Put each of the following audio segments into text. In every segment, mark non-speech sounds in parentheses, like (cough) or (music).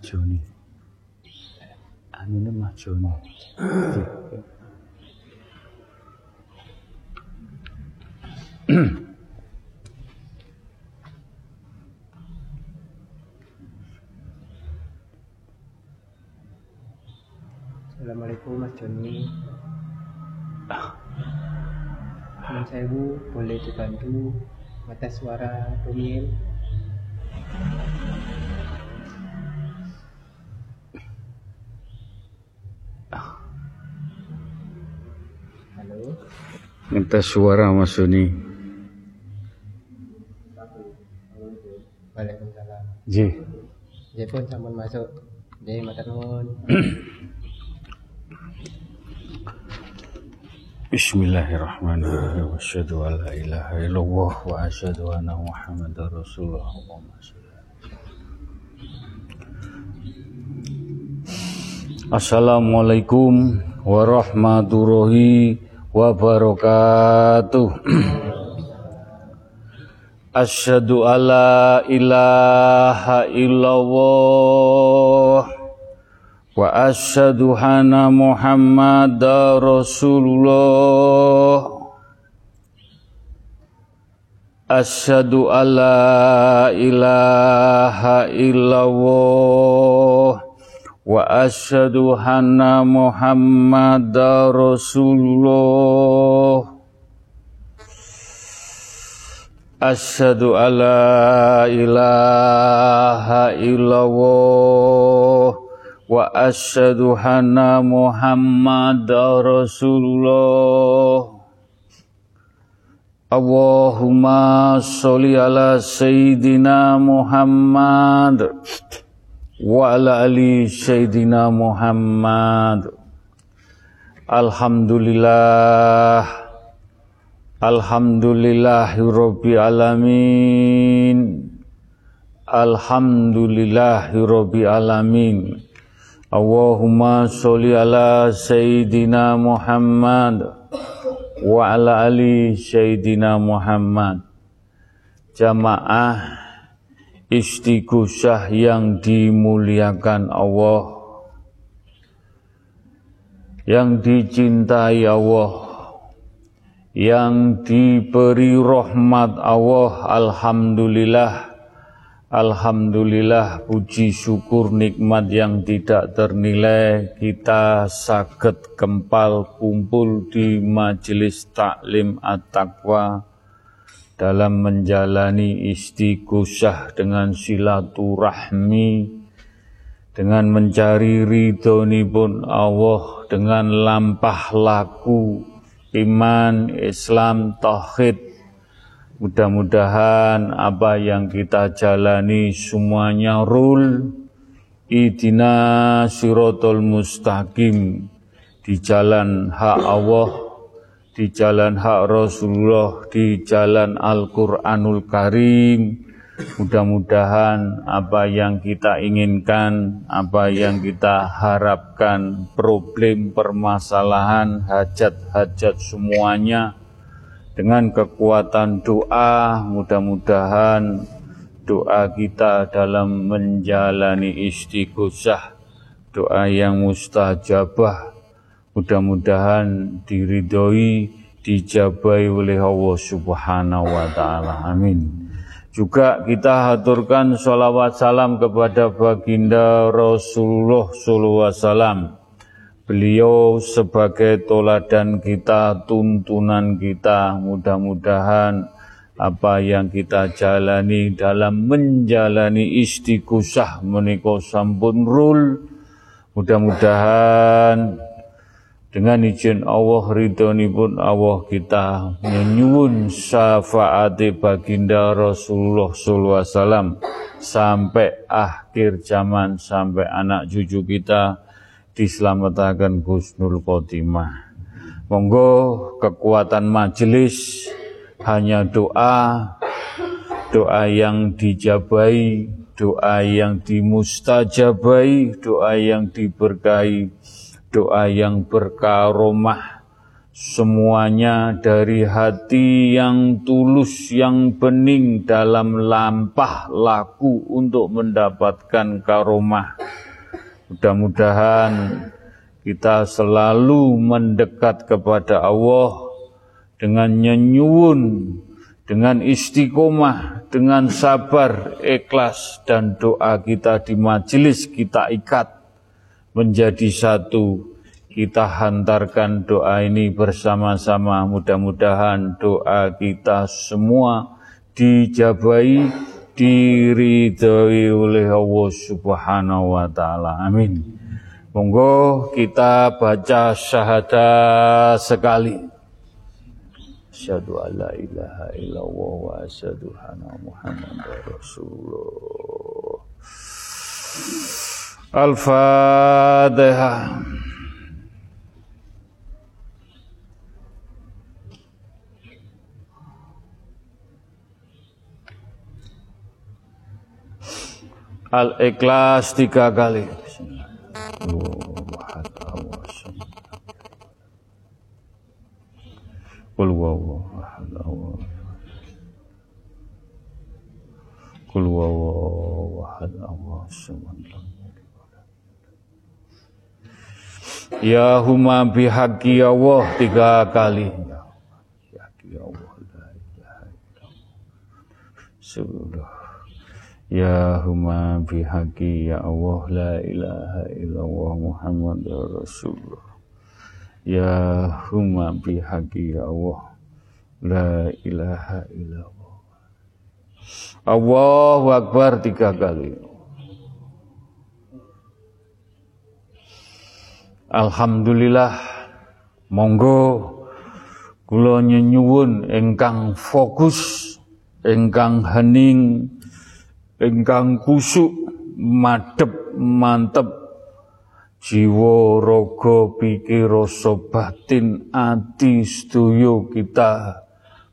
Mas Joni. Anune Mas Joni. Assalamualaikum Mas Joni. Teman sewu boleh dibantu ngetes suara Tumil. Minta suara Mas Joni. Waalaikumsalam. Ji. Ya pun sampun masuk. Jadi matur nuwun. Bismillahirrahmanirrahim. Asyhadu an la ilaha illallah wa asyhadu anna Muhammadar Rasulullah. Assalamualaikum warahmatullahi wabarakatuh. (clears throat) Asyhadu alla ilaha illallah wa asyhadu anna Muhammadar Rasulullah. Asyhadu alla ilaha illallah wa asyhadu anna Muhammadar Rasulullah. Asyhadu alla ilaha illallah wa asyhadu anna Muhammadar Rasulullah. Allahumma sholli wa ala ali sayyidina Muhammad. Alhamdulillah. Alhamdulillahirabbil alamin. Alhamdulillahirabbil alamin. Allahumma sholli ala Muhammad. Wa Jamaah istighosah yang dimuliakan Allah. Yang dicintai Allah. Yang diberi rahmat Allah. Alhamdulillah. Alhamdulillah puji syukur nikmat yang tidak ternilai. Kita sakit kempal kumpul di majelis taklim at-taqwa dalam menjalani istighosah dengan silaturahmi dengan mencari ridhonipun Allah dengan lampah laku iman, Islam, tauhid. Mudah-mudahan apa yang kita jalani semuanya rule idina sirotol mustaqim. Di jalan hak Allah, di jalan hak Rasulullah, di jalan Al-Quranul Karim. Mudah-mudahan apa yang kita inginkan, apa yang kita harapkan, problem, permasalahan, hajat-hajat semuanya dengan kekuatan doa, mudah-mudahan doa kita dalam menjalani istighosah, doa yang mustajabah, mudah-mudahan diridhoi, dijabai oleh Allah Subhanahu wa taala. Amin. Juga kita haturkan sholawat salam kepada baginda Rasulullah SAW. Beliau sebagai toladan kita, tuntunan kita, mudah-mudahan apa yang kita jalani dalam menjalani istighosah menika sampun rul. Mudah-mudahan dengan izin Allah pun Allah kita menyuwun syafaati baginda Rasulullah SAW sampai akhir zaman sampai anak cucu kita diselamatkan Gusnul Khotimah. Monggo kekuatan majelis hanya doa, doa yang dijabai, doa yang dimustajabai, doa yang diberkahi doa yang berkaromah, semuanya dari hati yang tulus, yang bening dalam lampah laku untuk mendapatkan karomah. Mudah-mudahan kita selalu mendekat kepada Allah dengan nyenyuun, dengan istiqomah, dengan sabar, ikhlas dan doa kita di majelis kita ikat menjadi satu. Kita hantarkan doa ini bersama-sama. Mudah-mudahan doa kita semua dijabai, diridhoi oleh Allah Subhanahu wa taala. Amin. Monggo kita baca syahadat sekali. Asyhadu an la ilaha illallah wa asyhadu anna Muhammadar Rasulullah. Al-Fatihah. Al-Ikhlas tiga kali. Qul huwallahu ahad. Qul huwallahu ahad. Allah Ya huma bihaqi Allah tiga kali. Ya Allah la ilaha illallah. Ya huma bihaqi ya Allah la ilaha illallah Muhammad Rasulullah. Ya huma bihaqi ya Allah la ilaha illallah. Allahu Akbar tiga kali. Alhamdulillah. Monggo kula nyuwun ingkang fokus ingkang hening ingkang kusuk madep mantep. Jiwa raga pikir rasa batin ati sedoyo kita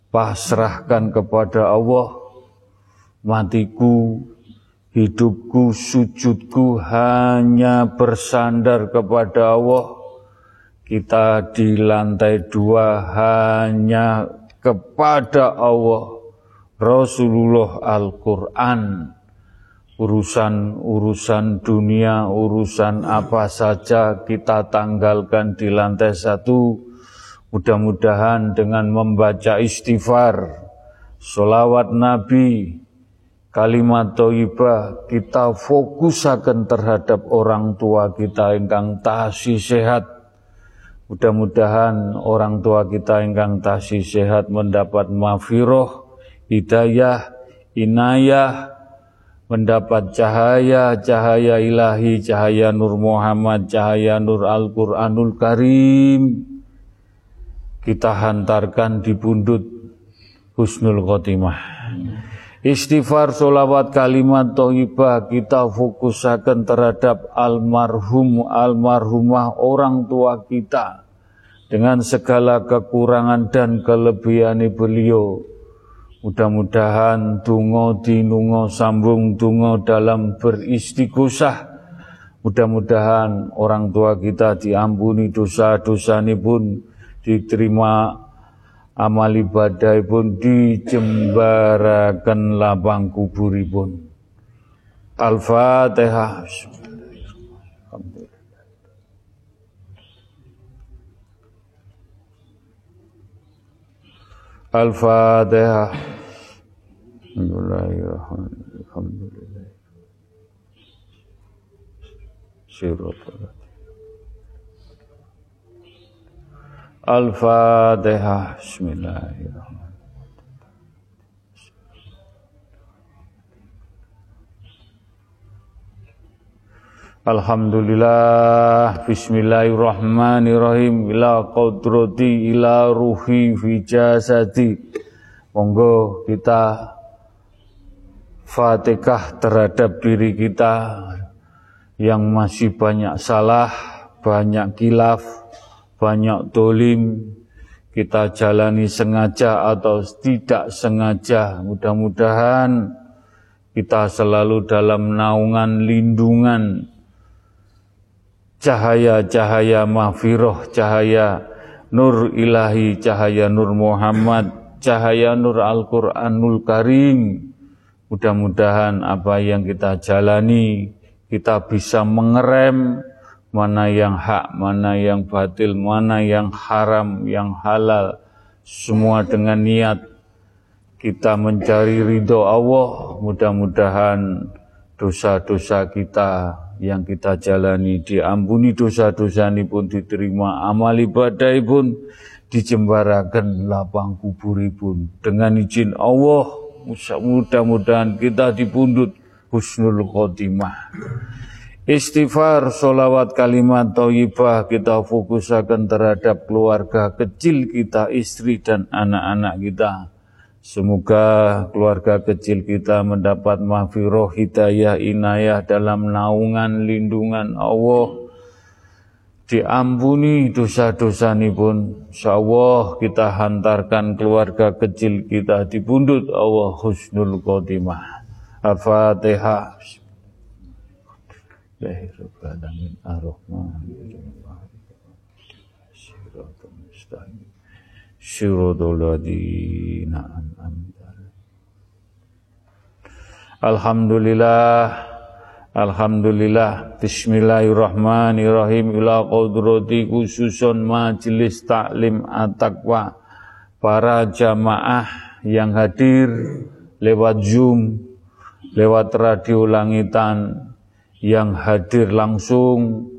pasrahkan kepada Allah. Matiku Hidupku, sujudku hanya bersandar kepada Allah. Kita di lantai dua hanya kepada Allah. Rasulullah Al-Quran. Urusan-urusan dunia, urusan apa saja kita tanggalkan di lantai satu. Mudah-mudahan dengan membaca istighfar, solawat Nabi, kalimat toibah kita fokusakan terhadap orang tua kita ingkang tasih sehat. Mudah-mudahan orang tua kita ingkang tasih sehat mendapat mafiroh hidayah inayah mendapat cahaya cahaya ilahi cahaya nur Muhammad cahaya nur Al-Qur'anul Karim. Kita hantarkan di pundut husnul khotimah Istighfar, solawat, kalimat, toibah kita fokusakan terhadap almarhum, almarhumah orang tua kita dengan segala kekurangan dan kelebihan beliau. Mudah-mudahan tungo dinungo sambung tungo dalam beristighosah. Mudah-mudahan orang tua kita diampuni dosa-dosa ini pun diterima amal ibadah pun dijembarakan lapang kuburipun. Al-Fatihah. Al-Fatihah. Sirotullah. Al-Fatihah. Bismillahirrahmanirrahim. Alhamdulillah. Bismillahirrahmanirrahim. Ila qadrati ila ruhi fi jasadi. Monggo kita Fatihah terhadap diri kita. Yang masih banyak salah Banyak kilaf banyak dolim, kita jalani sengaja atau tidak sengaja. Mudah-mudahan kita selalu dalam naungan lindungan cahaya-cahaya mahfiroh, cahaya nur ilahi, cahaya nur Muhammad, cahaya nur Al-Quranul Karim. Mudah-mudahan apa yang kita jalani, kita bisa mengerem mana yang hak, mana yang batil, mana yang haram, yang halal, semua dengan niat kita mencari ridho Allah. Mudah-mudahan dosa-dosa kita yang kita jalani diampuni dosa-dosa ini pun diterima. Amal ibadah pun dijembarakan lapang kubur pun. Dengan izin Allah mudah-mudahan kita dipundut husnul khotimah Istighfar, solawat, kalimat thayyibah kita fokuskan terhadap keluarga kecil kita, istri dan anak-anak kita. Semoga keluarga kecil kita mendapat mahfirah, hidayah, inayah dalam naungan lindungan Allah. Diampuni dosa-dosa ini pun. Kita hantarkan keluarga kecil kita di bundut Allah husnul khotimah. Al-Fatihah. Bismillahirrahmanirrahim. Ar-Rahman. Syurutul ladina Alhamdulillah Alhamdulillah Bismillahirrahmanirrahim Ila qudrati khususun majelis taklim at-taqwa Para jamaah yang hadir lewat Zoom Lewat radio langitan yang hadir langsung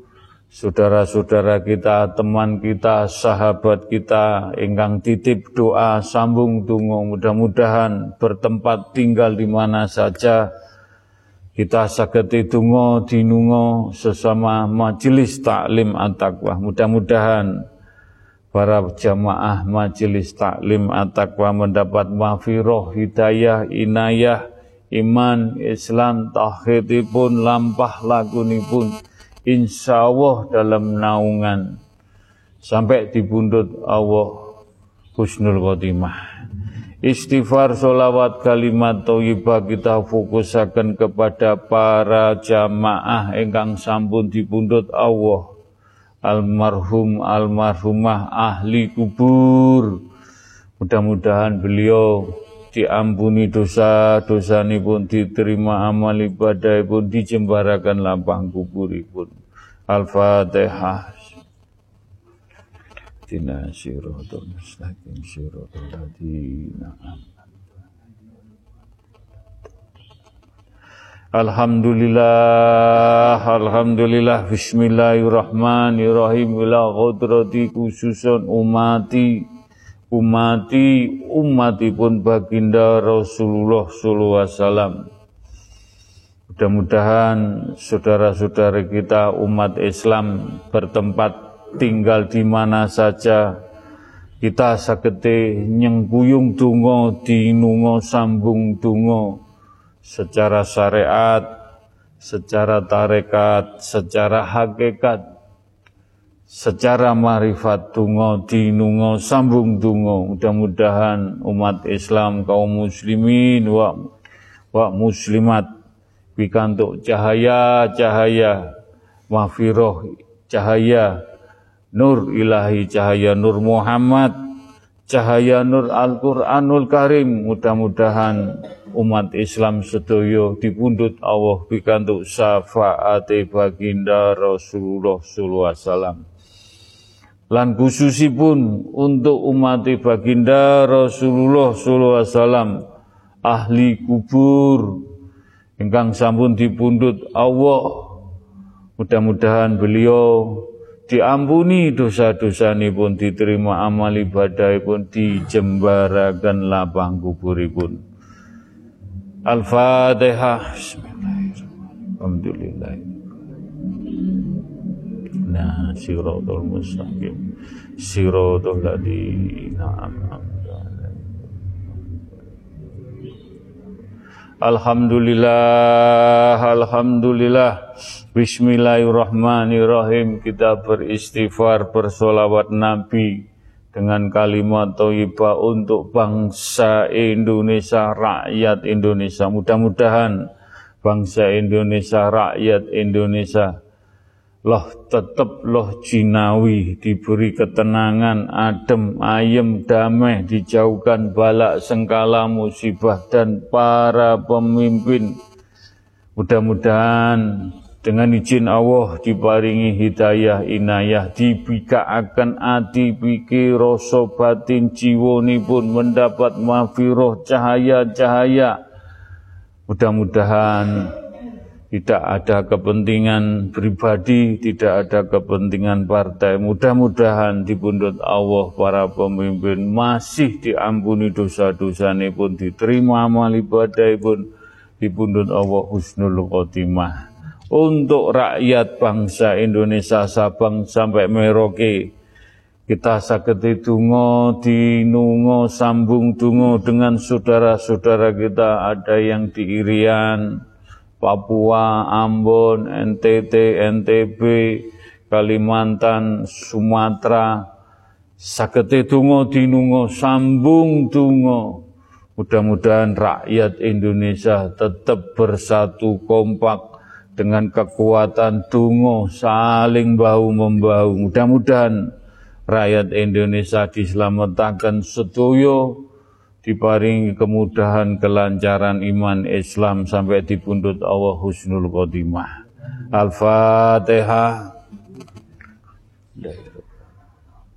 saudara-saudara kita, teman kita, sahabat kita, ingkang titip doa, sambung tunggu, mudah-mudahan bertempat tinggal di mana saja, kita saketi tungo dinungo sesama majelis taklim at-taqwa. Mudah-mudahan para jamaah majelis taklim at-taqwa mendapat mafiroh, hidayah, inayah, iman, Islam, tauhidipun, lampah lagunipun, insya Allah dalam naungan sampai di bundut Allah husnul khotimah. Istighfar, solawat, kalimat thayyibah kita fokusaken kepada para jamaah engkang sampun dipundhut Allah. Almarhum, almarhumah ahli kubur. Mudah-mudahan beliau diampuni dosa-dosa ini pun diterima amal ibadah pun dijembarakan lapang kubur pun. Al-Fatihah. Tina siratul mustaqim siratul ladina Alhamdulillah, Alhamdulillah, Bismillahirrahmanirrahim, ila qudrati khususun umati, umati umatipun baginda Rasulullah sallallahu alaihi wasallam. Mudah-mudahan saudara-saudara kita umat Islam bertempat tinggal di mana saja kita sagete nyengkuyung tungo dinungo sambung tungo secara syariat, secara tarekat, secara hakikat secara marifat tungo dinungo sambung tungo mudah-mudahan umat Islam kaum muslimin wa wa muslimat pikantuk cahaya cahaya mafiroh cahaya nur ilahi cahaya nur Muhammad cahaya nur Al-Qur'anul Karim. Mudah-mudahan umat Islam sedoyo dipundut Allah pikantuk syafaate baginda Rasulullah sallallahu alaihi wasallam lan khususipun untuk umat baginda Rasulullah sallallahu alaihi wasallam ahli kubur ingkang sampun dipundhut Allah. Mudah-mudahan beliau diampuni dosa-dosa pun diterima amal ibadah pun dijembarakan lapang kuburipun. Al-Fatihah. Bismillahirrahmanirrahim. Alhamdulillah Nah, siratul mustaqim. Siratul ladina Alhamdulillah, Alhamdulillah. Bismillahirrahmanirrahim. Kita beristighfar, bersolawat Nabi dengan kalimat thayyibah untuk bangsa Indonesia, rakyat Indonesia. Mudah-mudahan bangsa Indonesia, rakyat Indonesia loh tetap loh jinawi diberi ketenangan adem ayem damai dijauhkan balak sengkala musibah dan para pemimpin. Mudah-mudahan dengan izin Allah diparingi hidayah inayah dibikaaken ati pikir rasa batin pun mendapat mafiroh cahaya-cahaya. Mudah-mudahan tidak ada kepentingan pribadi, tidak ada kepentingan partai. Mudah-mudahan di pundut Allah para pemimpin masih diampuni dosa-dosa pun diterima amal ibadah pun di pundut Allah husnul khotimah untuk rakyat bangsa Indonesia Sabang sampai Merauke. Kita sakit tungo, dinungo, sambung tungo dengan saudara-saudara kita ada yang di Irian, Papua, Ambon, NTT, NTB, Kalimantan, Sumatera. Sakit tungo, dinungo, sambung tungo. Mudah-mudahan rakyat Indonesia tetap bersatu kompak dengan kekuatan tungo saling bahu membahu. Mudah-mudahan rakyat Indonesia diselamatkan setuyo diparingi kemudahan kelancaran iman Islam sampai dipundut Allah husnul khotimah. Al-Fatihah.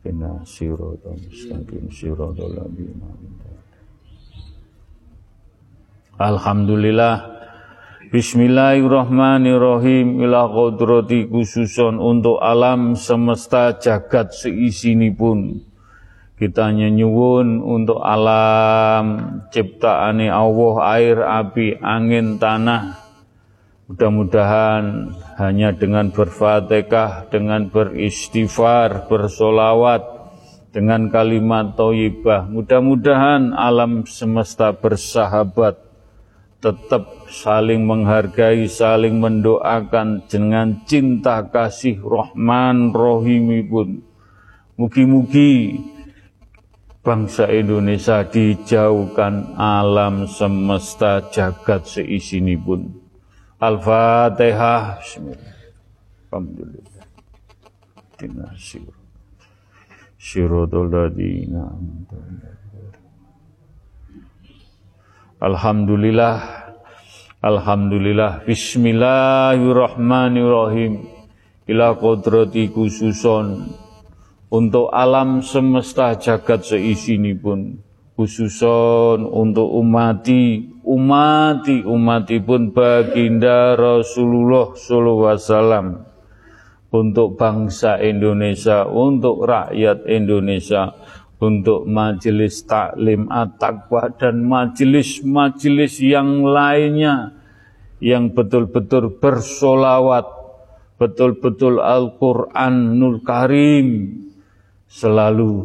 Inna siratal mustaqim siratal Alhamdulillah Bismillahirrahmanirrahim ila kodrati khususon untuk alam semesta jagat seisini pun kita nyenyuwun untuk alam ciptaane Allah air api angin tanah mudah-mudahan hanya dengan berfatihah dengan beristighfar bersolawat dengan kalimat toyibah mudah-mudahan alam semesta bersahabat tetap saling menghargai, saling mendoakan dengan cinta kasih Rahman Rohimi pun. Mugi-mugi bangsa Indonesia dijauhkan alam semesta jagat seisini pun. Al-Fatihah. Alhamdulillah. Alhamdulillah Alhamdulillah Bismillahirrahmanirrahim Ila kodrati khususon Untuk alam semesta jagat seisini pun Khususon untuk umati Umati umati pun baginda Rasulullah Sallallahu Alaihi Wasallam. Untuk bangsa Indonesia Untuk rakyat Indonesia untuk majelis taklim at-taqwa dan majelis-majelis yang lainnya yang betul-betul bersolawat, betul-betul Al-Quranul Karim selalu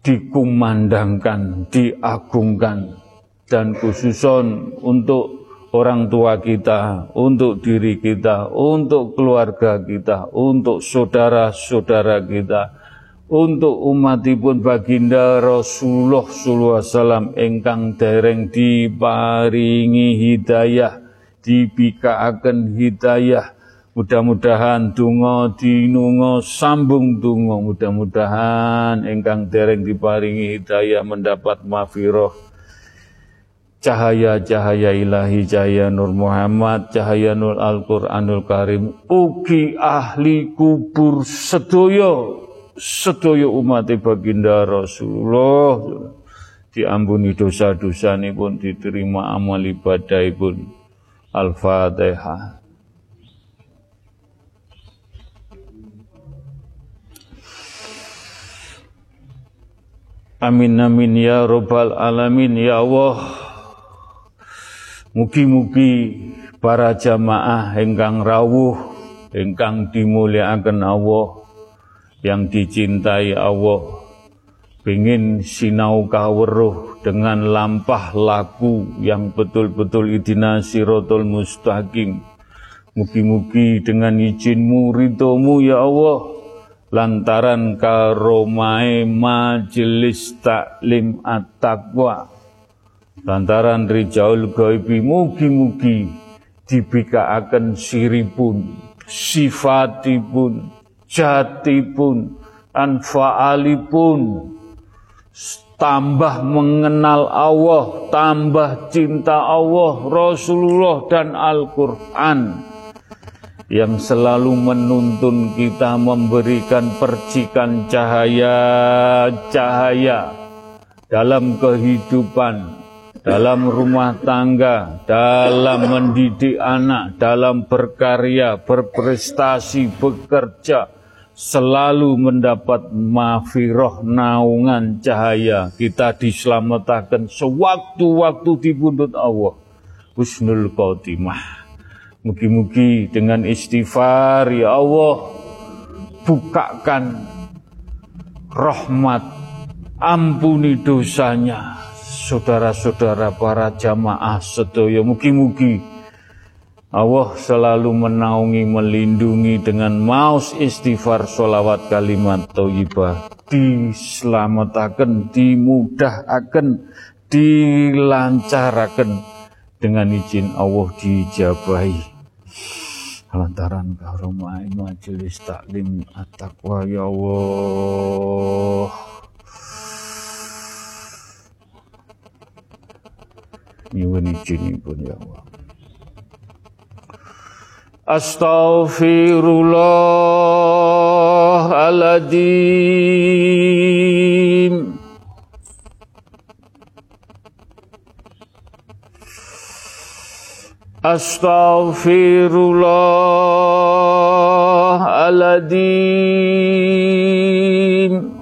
dikumandangkan, diagungkan, dan khususon untuk orang tua kita, untuk diri kita, untuk keluarga kita, untuk saudara-saudara kita, untuk umatipun baginda Rasulullah sallallahu alaihi wasallam ingkang dereng diparingi hidayah dibikaaken hidayah mudah-mudahan donga dinunga sambung donga. Mudah-mudahan ingkang dereng diparingi hidayah mendapat mafiroh. Cahaya-cahaya ilahi cahaya Nur Muhammad cahaya Nur Al-Quranul Karim. Ugi ahli kubur sedoyo sedaya umat baginda Rasulullah. Diampuni dosa-dosa ini pun diterima amal ibadah pun Al-Fatihah Amin amin ya robbal alamin ya Allah. Mugi-mugi para jamaah engkang rawuh engkang dimuliakan Allah yang dicintai Allah ingin sinau kaweruh dengan lampah laku yang betul-betul idina sirotol mustaqim. Mugi-mugi dengan izinmu ridhomu ya Allah lantaran karomai majelis taklim at-taqwa lantaran rijaul gaibi mugi-mugi dibikaaken siripun sifatipun jati pun, anfaali pun, tambah mengenal Allah, tambah cinta Allah, Rasulullah dan Al-Quran. Yang selalu menuntun kita memberikan percikan cahaya-cahaya dalam kehidupan, dalam rumah tangga, dalam mendidik anak, dalam berkarya, berprestasi, bekerja, selalu mendapat mafiroh naungan cahaya. Kita diselamatkan sewaktu-waktu di pundut Allah. Husnul Khotimah. Mugi-mugi dengan istighfar ya Allah bukakan rahmat ampuni dosanya saudara-saudara para jamaah sedaya mugi-mugi Allah selalu menaungi melindungi dengan maus istighfar solawat kalimat thayyibah. Diselamatkan dimudahkan dilancarakan dengan izin Allah dijabahi lantaran karomai majelis taklim at-taqwa ya Allah. Nyuwun pun ya Allah. Astaghfirullahaladzim Astaghfirullahaladzim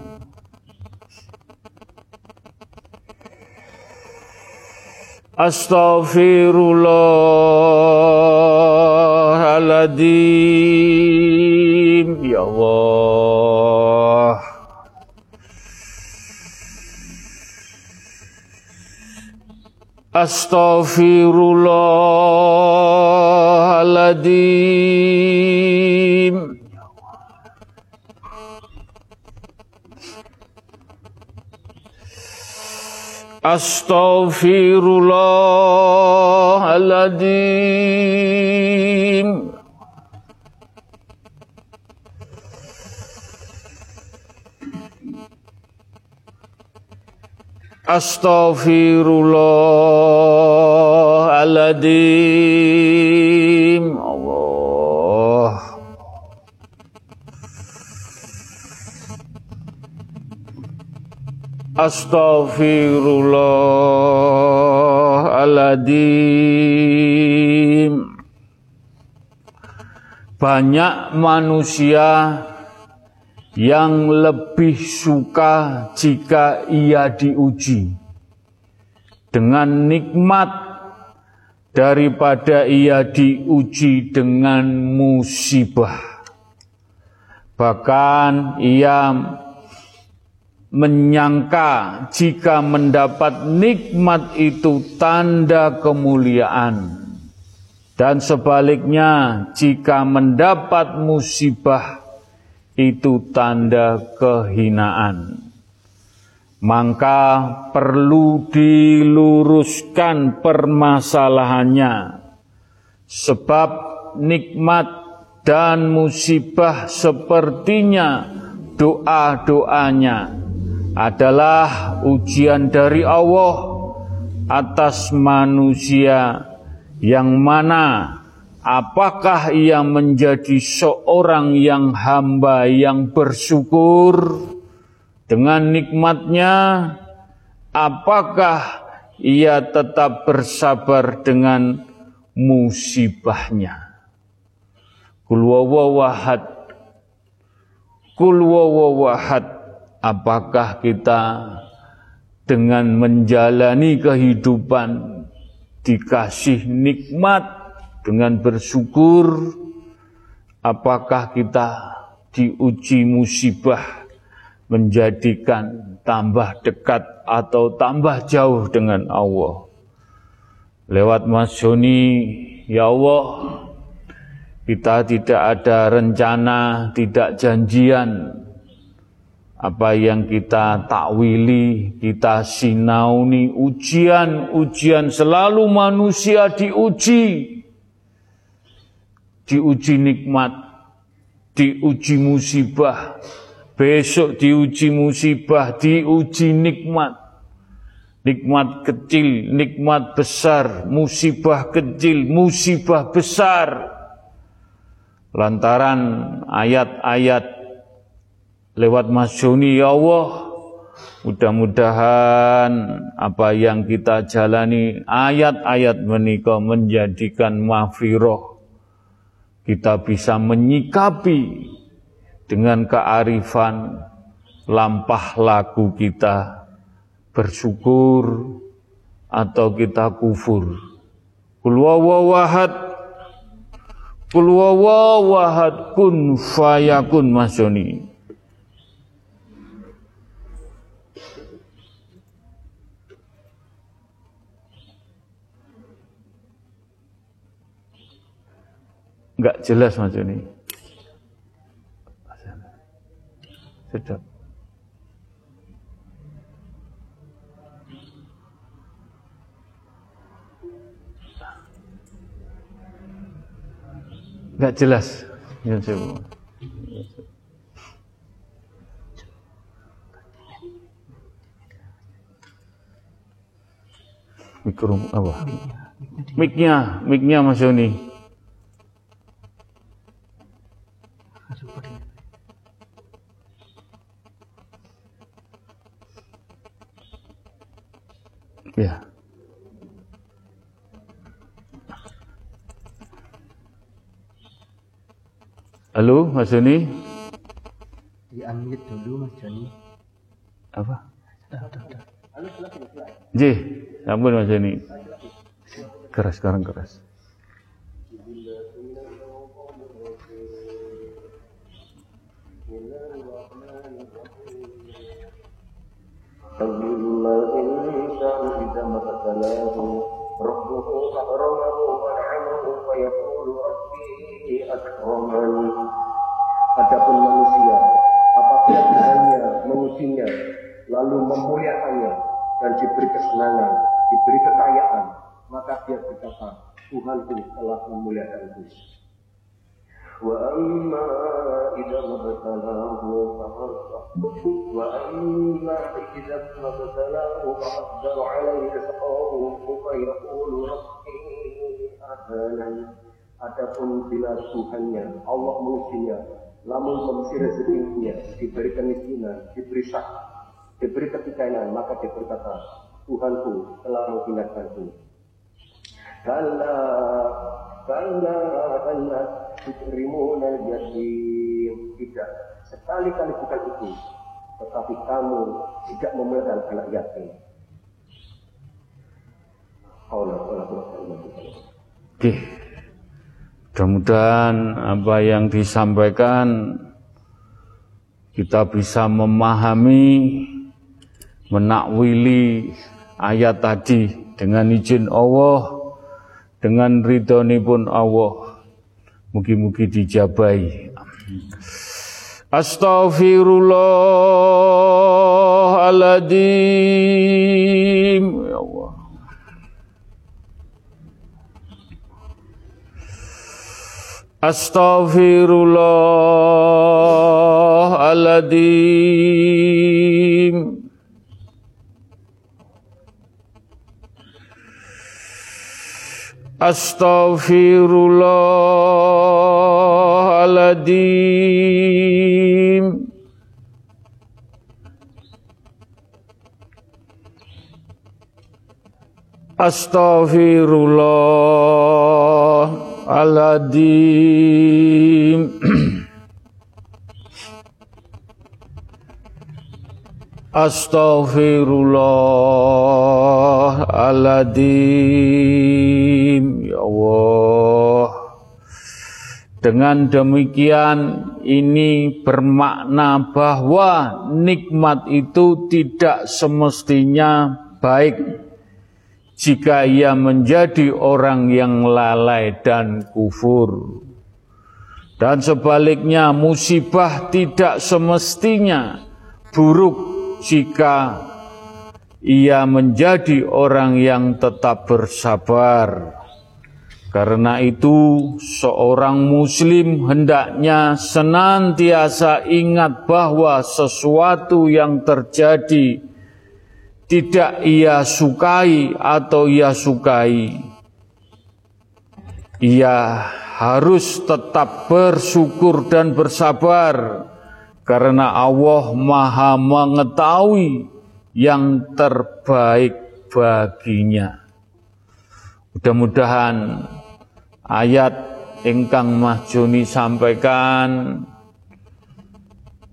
Astaghfirullahaladzim Ya Allah Astaghfirullahaladzim Astaghfirullahaladzim Astaghfirullahaladzim. Allah. Astaghfirullahaladzim. Banyak manusia yang lebih suka jika ia diuji dengan nikmat daripada ia diuji dengan musibah. Bahkan ia menyangka jika mendapat nikmat itu tanda kemuliaan. Dan sebaliknya jika mendapat musibah itu tanda kehinaan. Maka perlu diluruskan permasalahannya. Sebab nikmat dan musibah sepertinya doa-doanya adalah ujian dari Allah atas manusia yang mana apakah ia menjadi seorang yang hamba yang bersyukur dengan nikmatnya? Apakah ia tetap bersabar dengan musibahnya? Kul wawahad kul wawahad apakah kita dengan menjalani kehidupan dikasih nikmat dengan bersyukur apakah kita diuji musibah menjadikan tambah dekat atau tambah jauh dengan Allah. Lewat Mas Joni, ya Allah, kita tidak ada rencana, tidak janjian apa yang kita takwili, kita sinauni, ujian-ujian selalu manusia diuji diuji nikmat, diuji musibah, besok diuji musibah, diuji nikmat. Nikmat kecil, nikmat besar, musibah kecil, musibah besar. lantaran ayat-ayat lewat Mas Joni ya Allah mudah-mudahan apa yang kita jalani ayat-ayat menikah menjadikan mafiroh kita bisa menyikapi dengan kearifan lampah laku kita bersyukur atau kita kufur. Kul wawahad Kul wawahad kun fayakun Mas Enggak jelas Mas Joni. Sedap. Enggak jelas. Ya. Mikro apa? Miknya, miknya Mas Joni. Ya. Halo, Mas Joni. Di unmute dulu Mas Joni. Apa? Udah, udah, udah. J, ampun Mas Joni. Keras sekarang keras. Maka dia berkata, Tuhanku telah menghinakanku. Kala, kala, kala, tukrimuna yatim. Tidak, sekali-kali bukan itu. Tetapi kamu tidak memuliakan anak yatim. Oke. Mudah-mudahan apa yang disampaikan kita bisa memahami, menakwili ayat tadi dengan izin Allah, dengan ridhoni pun Allah. Mugi-mugi dijabai. Astaghfirullahaladzim. Ya Allah. Astaghfirullahaladzim. Astaghfirullahaladzim. Astaghfirullahaladzim. (clears throat) Astaghfirullahaladzim Ya Allah. Dengan demikian ini bermakna bahwa nikmat itu tidak semestinya baik. Jika ia menjadi orang yang lalai dan kufur. Dan sebaliknya musibah tidak semestinya buruk jika ia menjadi orang yang tetap bersabar. Karena itu, seorang Muslim hendaknya senantiasa ingat bahwa sesuatu yang terjadi tidak ia sukai atau ia sukai. ia harus tetap bersyukur dan bersabar karena Allah Maha mengetahui yang terbaik baginya. Mudah-mudahan ayat ingkang Mas Joni sampaikan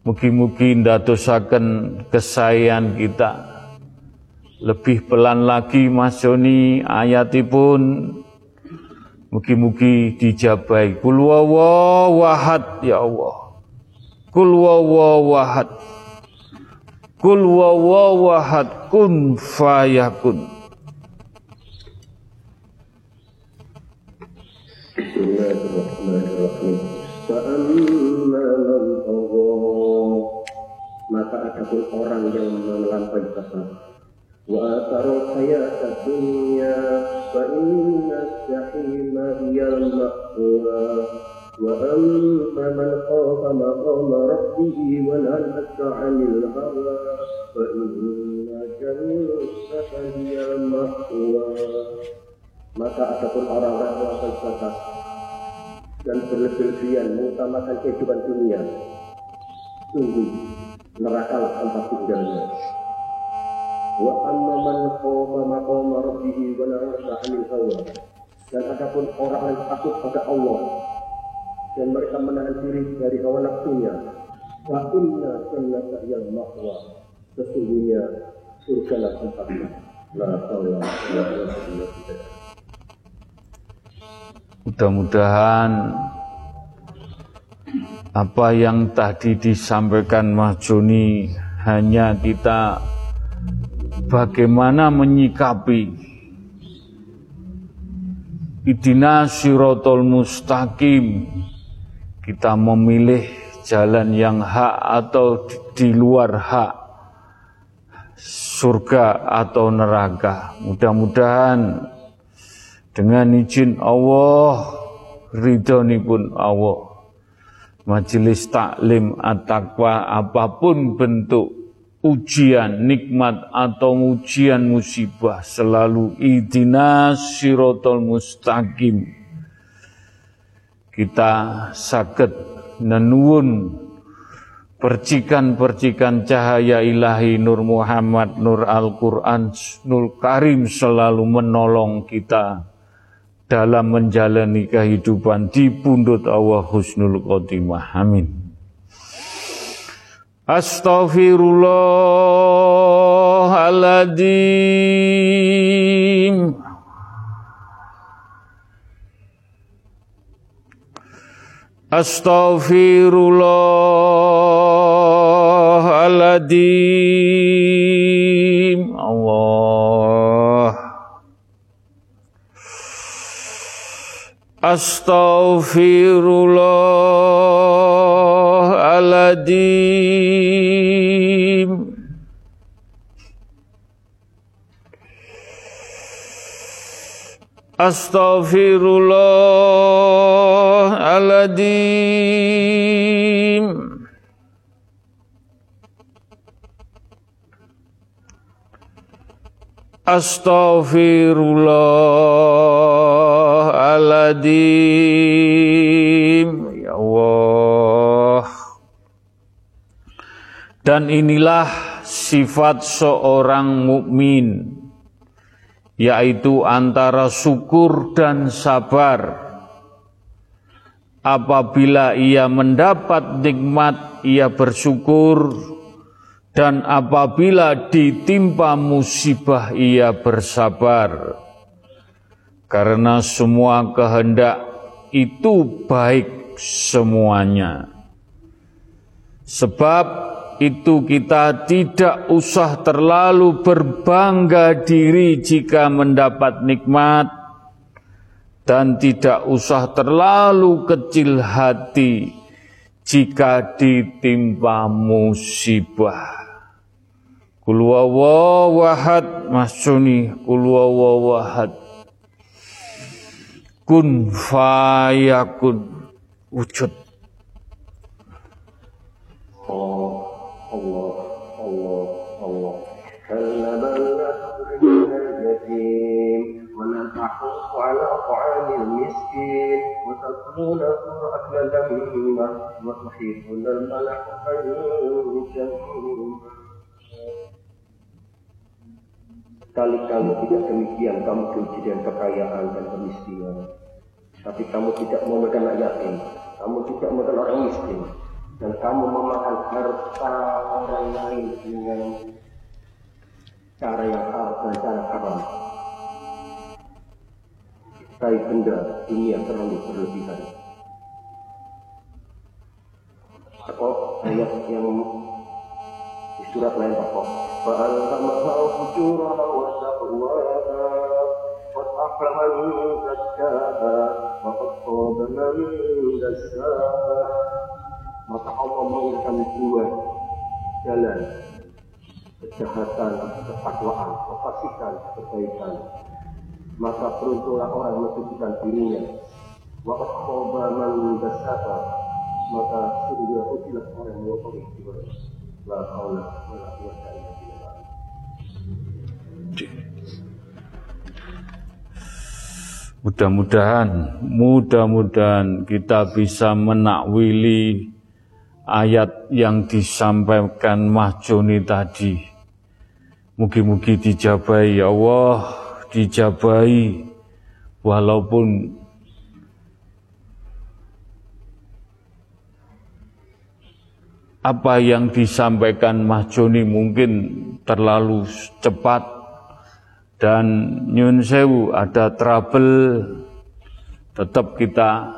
mugi-mugi ndadosaken kesayangan kita. Lebih pelan lagi Mas Joni ayatipun mugi-mugi dijabai. Kul ya Allah. Kul wahad. Kul wahad kun fayakun. Bismillahirrahmanirrahim. Fa'amma man maka adapun orang yang melampaui batas wa atarul hayata dunya fa inna jahima hiyal ma'wa man khafa maqama rabbih wa nahaka 'anil hawa fa inna jannata hiyal ma'wa maka adapun orang yang batas dan berlebih-lebihan mengutamakan kehidupan dunia sungguh neraka lah tempat tinggalnya. wa amma man khafa maqama rabbih wa nahaka 'anil hawa dan adapun orang yang takut pada Allah dan mereka menahan diri dari hawa nafsunya. Wa inna jannata yang mahwa sesungguhnya surga lah tempatnya. La haula wala quwwata Mudah-mudahan apa yang tadi disampaikan Mas Joni hanya kita bagaimana menyikapi. Idina sirotol mustaqim kita memilih jalan yang hak atau di luar hak surga atau neraka mudah-mudahan dengan izin Allah, ridhoni pun Allah. Majelis taklim at-taqwa apa pun bentuk ujian, nikmat atau ujian musibah selalu idina sirotol mustaqim. Kita sakit nenuun percikan-percikan cahaya ilahi Nur Muhammad, Nur Al-Quran, Nur Karim selalu menolong kita dalam menjalani kehidupan di pundut Allah husnul khotimah. Amin. Astaghfirullahaladzim. Astaghfirullahaladzim. Allah. Astaghfirullahaladzim. Astaghfirullahaladzim. Astaghfirullahaladzim Ya Allah. Dan inilah sifat seorang mukmin yaitu antara syukur dan sabar. Apabila ia mendapat nikmat, ia bersyukur, dan apabila ditimpa musibah, ia bersabar. Karena semua kehendak itu baik semuanya. Sebab itu kita tidak usah terlalu berbangga diri jika mendapat nikmat. Dan tidak usah terlalu kecil hati jika ditimpa musibah. Kulwawawahad Mas Joni Kulwawawahad Kun fayakun Wujud وتأكلون أكلا لما وتحبون الملح حنجا Kali-kali tidak demikian kamu kerugi dengan kekayaan dan kemiskinan. Tapi kamu tidak mau makan anak yatim. Kamu tidak makan orang miskin. Dan kamu memakan harta orang lain dengan cara yang halal dan cara haram. Kai benda dunia terlalu berlebihan. Atau ayat yang di surat lain pokok. فألهمها فجورها وتقواها قد أفلح من زكاها وقد خاب من دساها maka Allah menginginkan dua jalan kejahatan ketakwaan kefasikan kebaikan maka beruntunglah orang mensucikan dirinya wa khaba man dasaka maka sungguh rugilah orang yang mengotori jiwanya la haula wala quwwata illa billah. Mudah-mudahan, mudah-mudahan kita bisa menakwili ayat yang disampaikan Mahjoni tadi. Mugi-mugi dijabai ya Allah, dijabai walaupun apa yang disampaikan Mahjoni mungkin terlalu cepat dan nyun sewu ada trouble tetap kita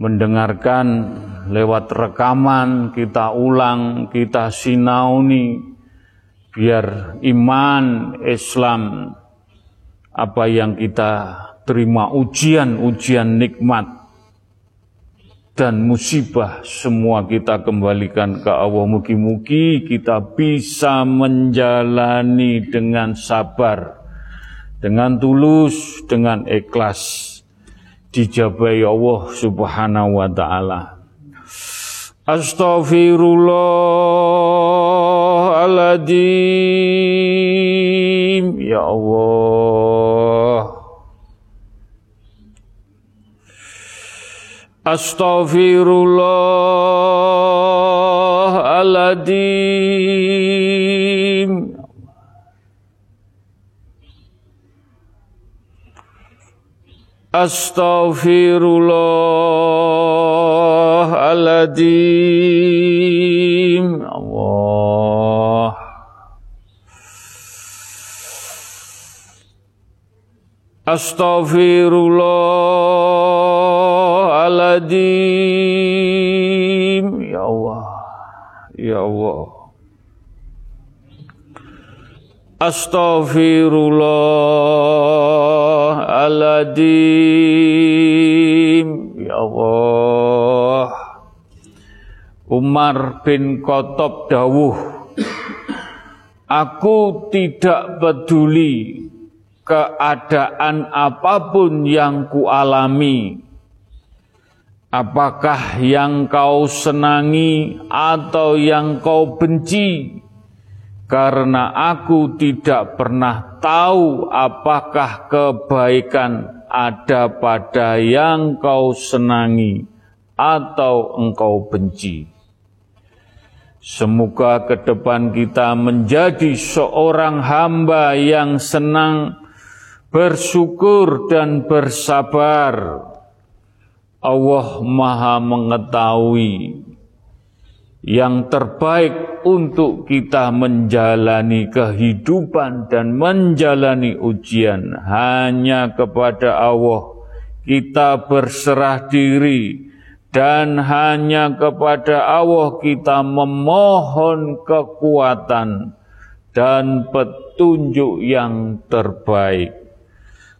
mendengarkan lewat rekaman kita ulang kita sinauni biar iman Islam apa yang kita terima ujian-ujian nikmat dan musibah semua kita kembalikan ke Allah. Mugi-mugi kita bisa menjalani dengan sabar, dengan tulus, dengan ikhlas. Dijabai Allah subhanahu wa ta'ala. Astaghfirullahaladzim. Ya Allah. Astaghfirullahaladzim Astaghfirullahaladzim Allah Astaghfirullahaladzim Ya Allah Ya Allah. Astaghfirullahaladzim Ya Allah. Umar bin Khattab dawuh Aku tidak peduli keadaan apa pun yang kualami, apakah yang kau senangi atau yang kau benci, karena aku tidak pernah tahu apakah kebaikan ada pada yang kau senangi atau engkau benci. Semoga ke depan kita menjadi seorang hamba yang senang bersyukur dan bersabar. Allah Maha Mengetahui yang terbaik untuk kita menjalani kehidupan dan menjalani ujian hanya kepada Allah. Kita berserah diri dan hanya kepada Allah kita memohon kekuatan dan petunjuk yang terbaik.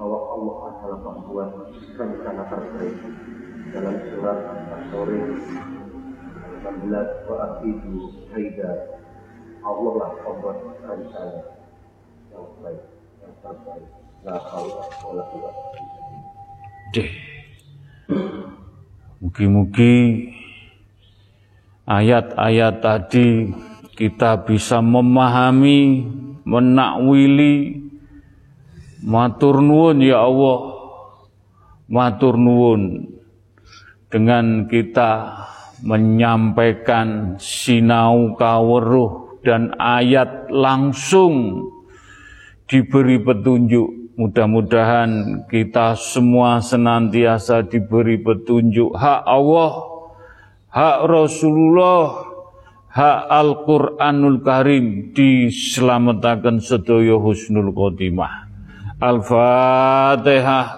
bahwa Allah adalah pembuat rencana terbaik. Dalam surat Al-Sore 16 wa akidu haida. Allah lah pembuat rencana yang baik yang terbaik. La haula wala quwwata Deh. Mugi-mugi ayat-ayat tadi kita bisa memahami, menakwili, matur nuwun ya Allah, matur nuwun. Dengan kita menyampaikan sinau kaweruh dan ayat langsung diberi petunjuk. Mudah-mudahan kita semua senantiasa diberi petunjuk. Hak Allah, hak Rasulullah, hak Al-Quranul Karim diselamatkan sedaya husnul khotimah. Al-Fatihah.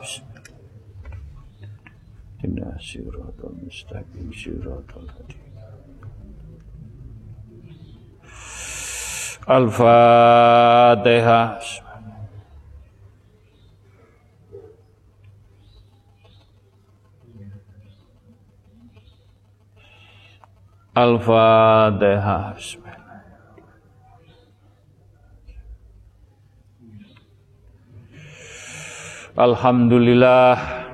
Inna siratal mustaqim siratal Al-Fatihah. Al-Fatihah. Alhamdulillah.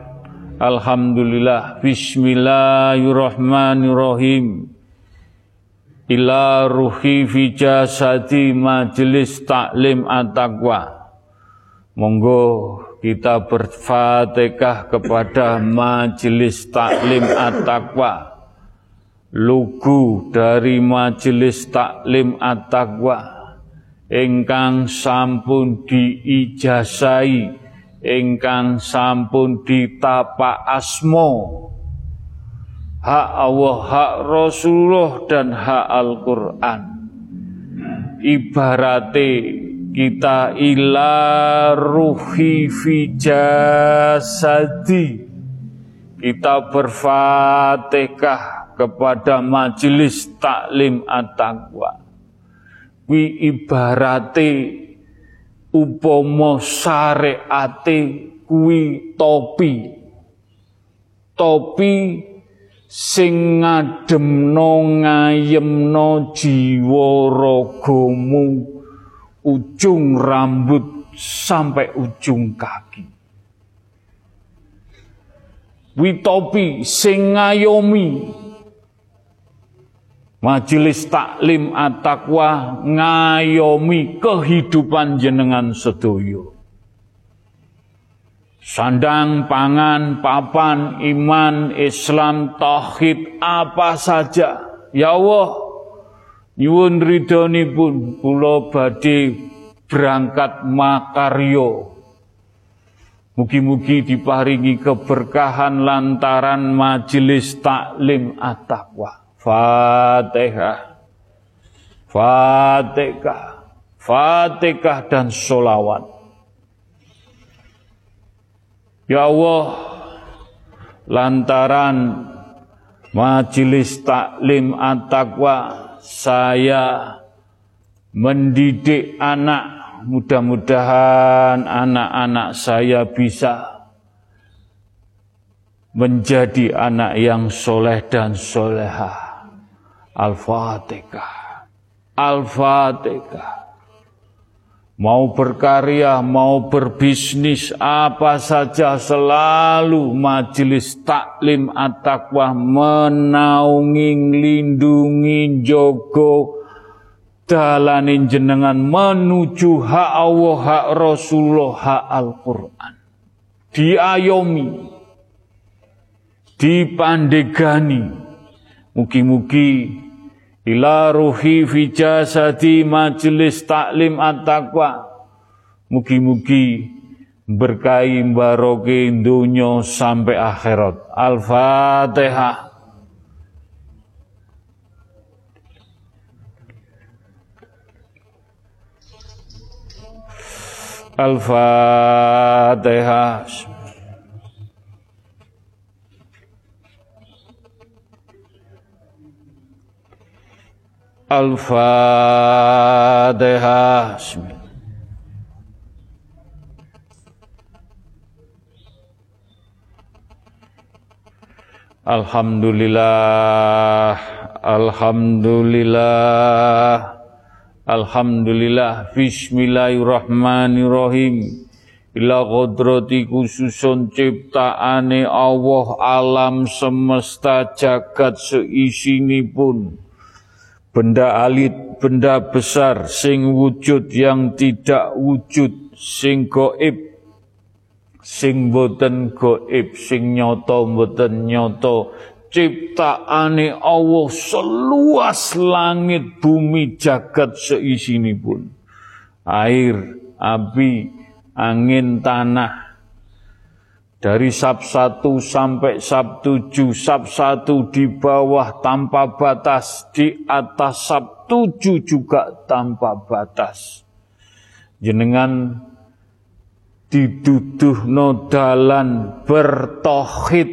Alhamdulillah. Bismillahirrahmanirrahim. Ila ruhi fi jasadi majelis taklim at-taqwa. Monggo kita berfatihah kepada majelis taklim at-taqwa. Lugu dari majelis taklim at-taqwa. Ingkang sampun diijazai ingkang sampun ditapa asmo hak Allah hak Rasulullah dan hak Al-Qur'an. Ibarate kita ila ruhi fi jasadi. Kita berfatihah kepada majelis taklim at-taqwa. Wi ibarate upama syariate kuwi topi. Topi sing ngademno ngayemno jiwa ragamu ujung rambut sampai ujung kaki. Witopi sing ngayomi Majelis taklim at-taqwa ngayomi kehidupan jenengan sedoyo. Sandang, pangan, papan, iman, Islam, tauhid, apa saja. Ya Allah, nyuwun pun kula badhe berangkat makaryo. Mugi-mugi diparingi keberkahan lantaran majelis taklim at-taqwa. Fatihah. Fatihah. Fatihah dan solawat. Ya Allah, lantaran majelis taklim at-taqwa saya mendidik anak mudah-mudahan anak-anak saya bisa menjadi anak yang soleh dan solehah. Al-Fatihah. Al-Fatihah. Mau berkarya, mau berbisnis, apa saja selalu majelis taklim at-taqwa menaungi, lindungi, jogo, dalanin jenengan menuju hak Allah, hak Rasulullah, hak Al-Quran. Diayomi, dipandegani, mugi-mugi ila ruhi fi jasadi majelis taklim at-taqwa. Mugi-mugi berkahi baroke dunya sampai akhirat. Al-fatihah. Al-Fatihah. الفاتحة بسم Alhamdulillah. Alhamdulillah. Alhamdulillah. Bismillahirrahmanirrahim. Ila kodrati khususun ciptaane Allah alam semesta jagat seisinipun pun Benda alit, benda besar, sing wujud yang tidak wujud, sing goib, sing boten goib sing nyoto boten nyoto ciptaane Allah seluas langit bumi jagat pun air api angin tanah dari sab satu sampai sab tujuh, sab satu di bawah tanpa batas, di atas sab tujuh juga tanpa batas. Jenengan diduduh nodalan bertohid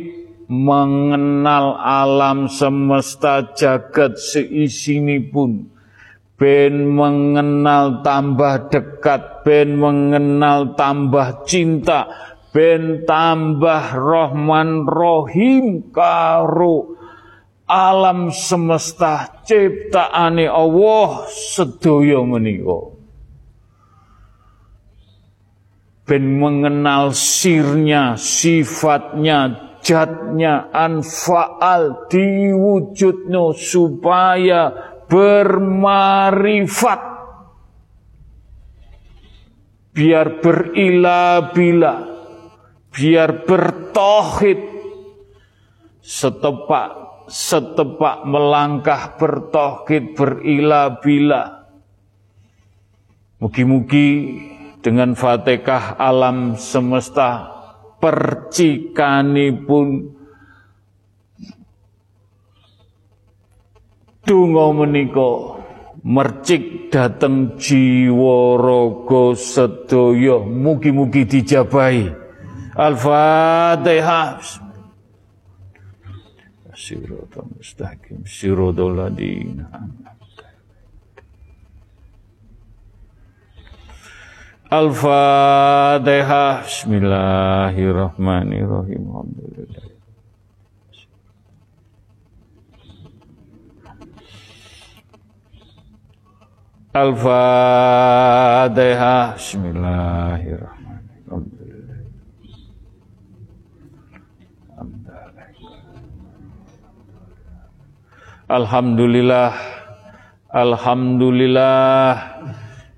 mengenal alam semesta jagat seisini pun ben mengenal tambah dekat ben mengenal tambah cinta ben tambah rohman rohim karo alam semesta ciptaane Allah sedaya menika. Ben mengenal sirnya, sifatnya, jatnya, anfaal diwujudno supaya bermarifat. Biar berilah-bila biar bertohid. Setepak setepak melangkah bertohid berilah-bila mugi-mugi dengan Fatihah alam semesta percikanipun donga menika mercik dateng jiwa raga sedaya mugi-mugi dijabahi Al-Fatihah Siratal mustaqim siratal ladina Al-Fatihah. Bismillahirrahmanirrahim. Alhamdulillah. Al-Fatihah. Bismillahirrahmanirrahim. Alhamdulillah. Alhamdulillah.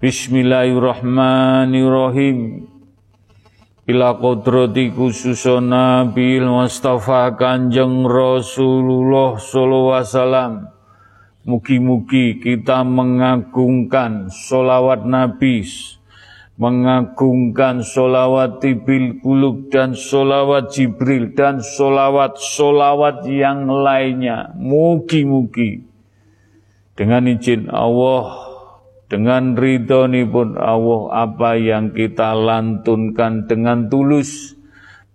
Bismillahirrahmanirrahim. Ila kodrati khususun Nabi Mustafa Kanjeng Rasulullah sallallahu wasallam. Mugi-mugi kita mengagungkan solawat Nabi, mengagungkan solawat Tibil Kulub dan solawat Jibril dan solawat-solawat yang lainnya. Mugi-mugi dengan izin Allah dengan ridho pun Allah apa yang kita lantunkan dengan tulus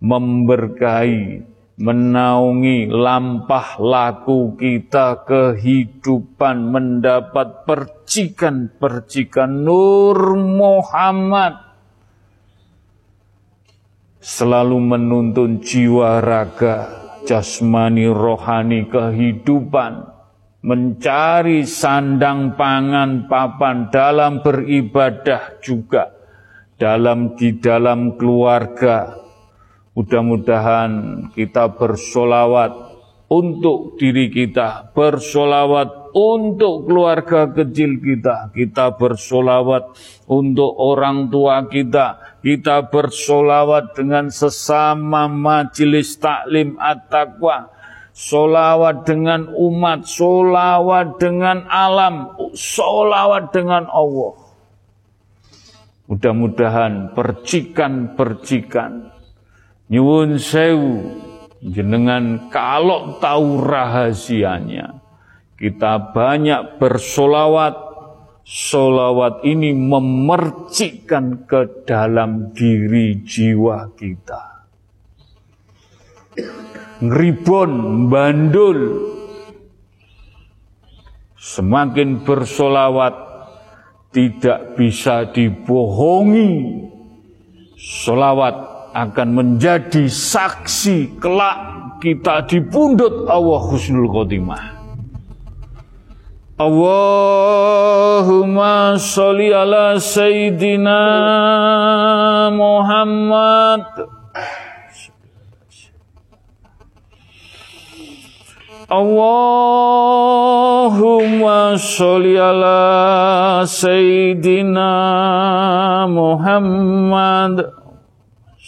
memberkahi, menaungi lampah laku kita kehidupan mendapat percikan-percikan. Nur Muhammad selalu menuntun jiwa raga jasmani rohani kehidupan. Mencari sandang pangan papan dalam beribadah juga. Dalam di dalam keluarga. Mudah-mudahan kita bersolawat untuk diri kita, bersolawat untuk keluarga kecil kita, kita bersolawat untuk orang tua kita, kita bersolawat dengan sesama majelis taklim at-taqwa, solawat dengan umat, solawat dengan alam, solawat dengan Allah. Mudah-mudahan percikan-percikan nyuwun sewu jenengan kalau tahu rahasianya kita banyak bersolawat solawat ini memercikkan ke dalam diri jiwa kita ngeribon, bandul. Semakin bersolawat tidak bisa dibohongi. Solawat akan menjadi saksi kelak kita di pundut Allah Husnul Khotimah. Allahumma sholli ala Sayyidina Muhammad Allahumma sholli ala Sayyidina Muhammad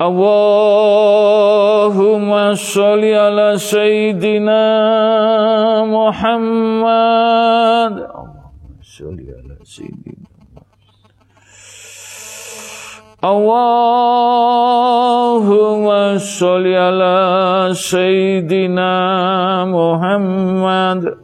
Allahumma sholli ala Sayyidina Muhammad Allahumma sholli ala Sayyidina Allahumma sholli ala Sayyidina Muhammad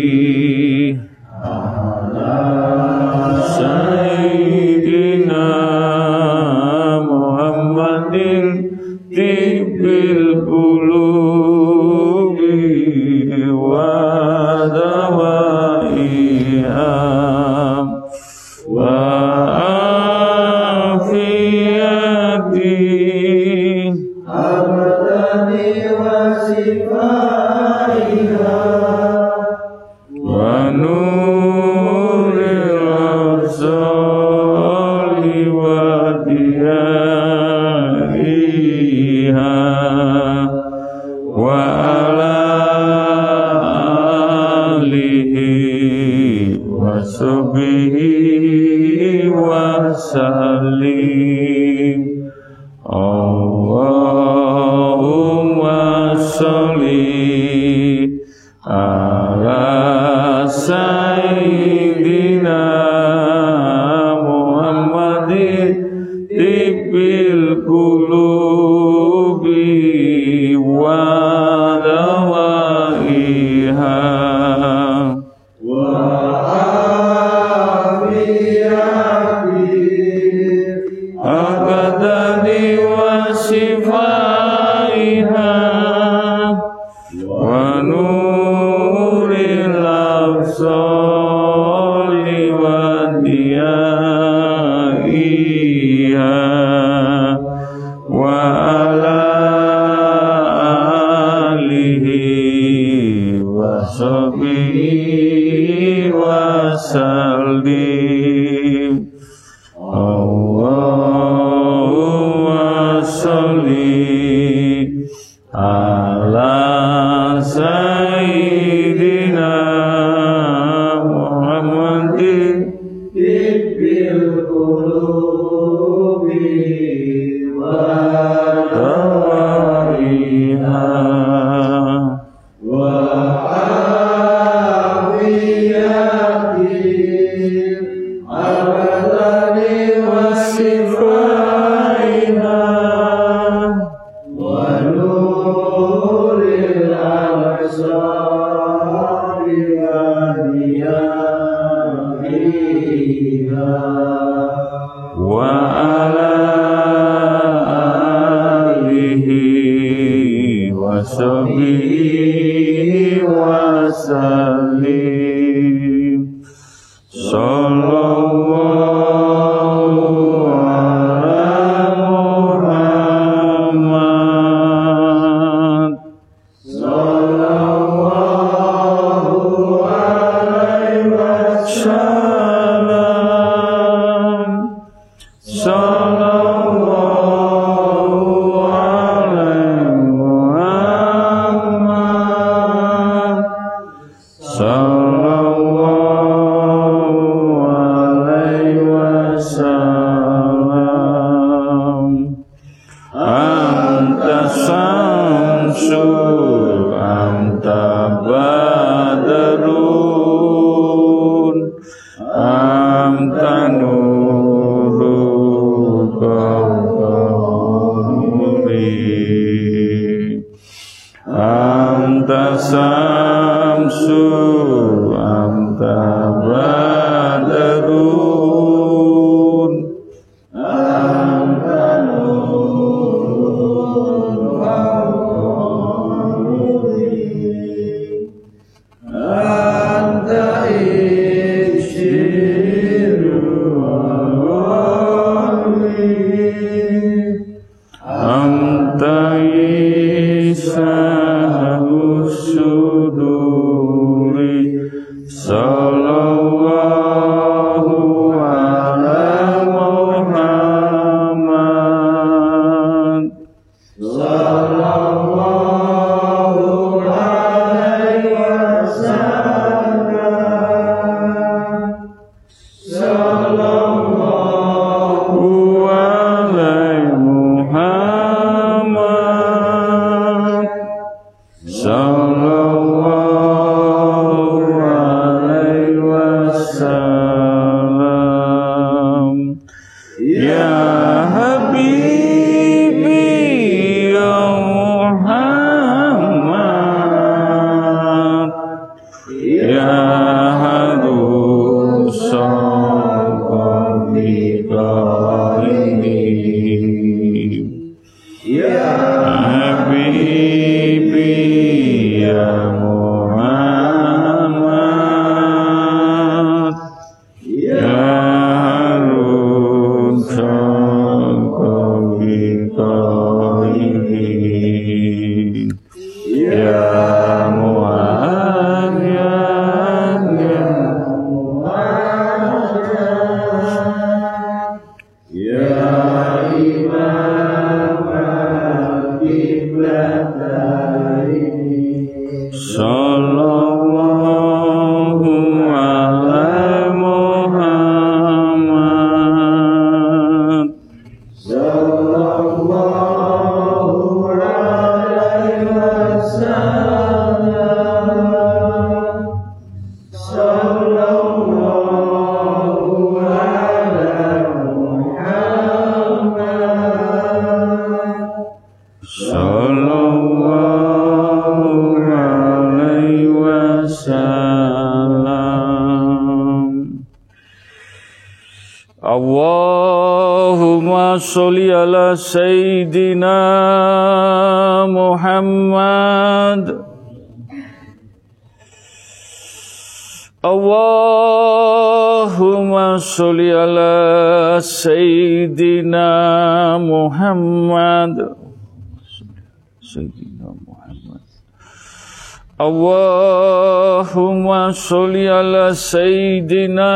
اللهم صل على سيدنا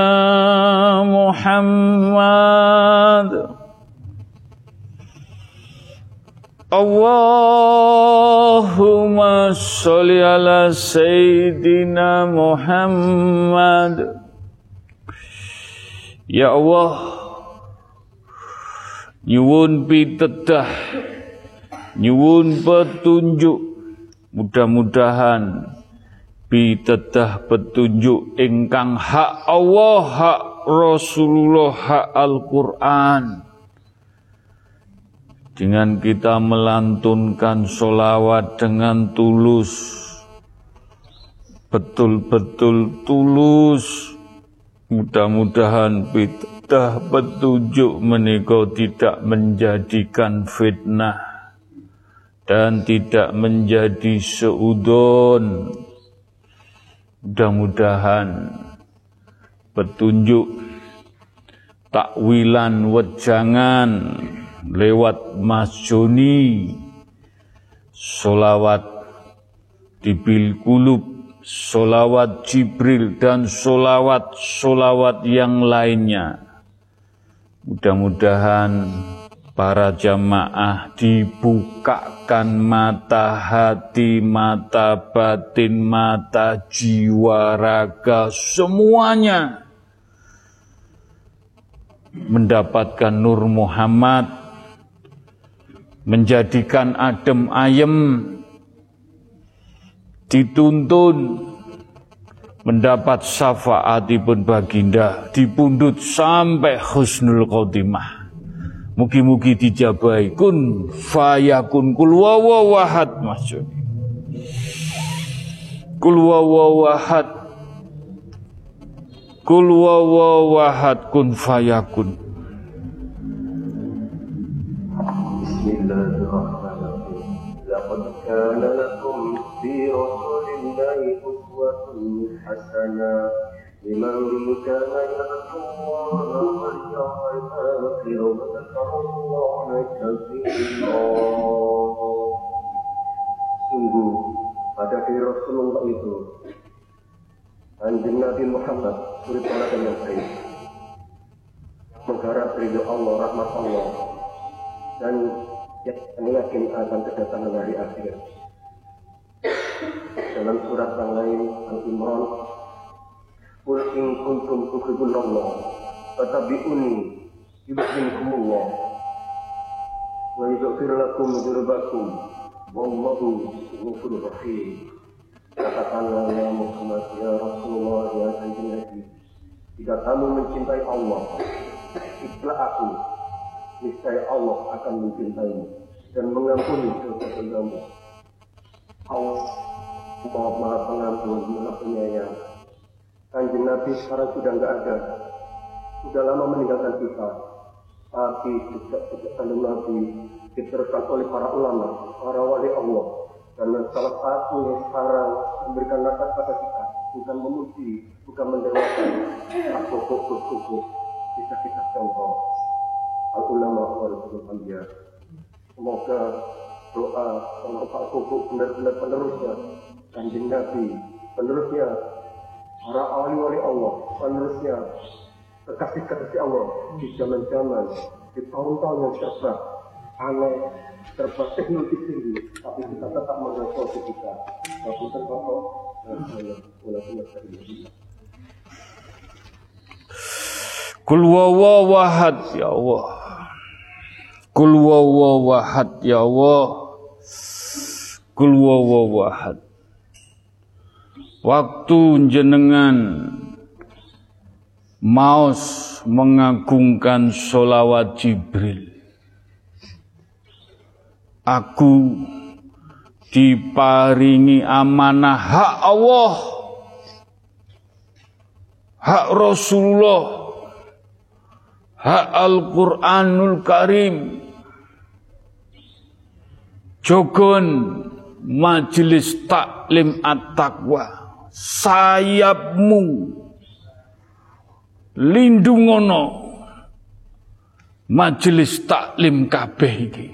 محمد Allahumma sholli ala Sayyidina Muhammad Ya Allah Nyuwun pitedah Nyuwun petunjuk Mudah-mudahan Pitedah petunjuk ingkang hak Allah Hak Rasulullah Hak Al-Quran. Dengan kita melantunkan solawat dengan tulus, betul-betul tulus, mudah-mudahan kita petunjuk menikah tidak menjadikan fitnah dan tidak menjadi seudon. Mudah-mudahan petunjuk takwilan wejangan lewat Mas Joni solawat bil kulub solawat Jibril dan solawat-solawat yang lainnya mudah-mudahan para jamaah dibukakan mata hati, mata batin, mata jiwa, raga, semuanya mendapatkan Nur Muhammad menjadikan adem ayem, dituntun mendapat syafaatipun baginda, dipundut sampai husnul khotimah. Mugi-mugi dijabai kun fayakun kul wawawahad maksud. Kul. Kul kun fayakun. Bismillahirrahmanirrahim. Kana lakum fi rasulillahi uswatun hasanah رسول الله أسوة حسنة لمن كان يرجو الله واليوم الآخر وذكر الله كثيرا Sungguh pada diri Rasulullah itu Anjing Nabi Muhammad suri teladan yang baik mengharap ridho Allah, rahmat Allah dan yang yakin akan kedatangan hari akhir. Dalam surat yang lain Al-Imran Qul in kuntum tuhibbunallah fattabi'uni yuhibbukumullah wa yaghfir lakum dzunubakum wallahu ghafurur rahim. Katakanlah ya Muhammad ya Rasulullah ya Kanjeng Nabi jika kamu mencintai Allah ikutlah aku niscaya Allah akan mencintaimu dan mengampuni dosa-dosamu. Allah Maha Pengampun, Maha Penyayang. Kanjeng Nabi sekarang sudah nggak ada, sudah lama meninggalkan kita. Tapi sejak sejak kanjeng Nabi diteruskan oleh para ulama, para wali Allah. Dan salah satu yang sekarang memberikan nasihat pada kita, bukan memuji, bukan mendewakan, aku cukup-cukup, bisa kita contoh. Al-ulama wal anbiya. Semoga doa sama Pak Koko benar-benar penerusnya, kanjeng Nabi, penerusnya para ahli wali Allah, penerusnya kekasih-kekasih Allah di zaman-zaman, di tahun-tahun yang serba aneh, serba teknologi tinggi, tapi kita tetap mengaku kita. Tapi terpokok, dan saya ulama terjadi. Kul wawahad ya Allah. Kul wawahad ya Allah. Kul wawahad. Waktu jenengan maus mengagungkan solawat Jibril. Aku diparingi amanah hak Allah, hak Rasulullah, hak Al-Quranul Karim. Jogon majelis taklim at-taqwa sayapmu. Lindungono majelis taklim kabeh iki.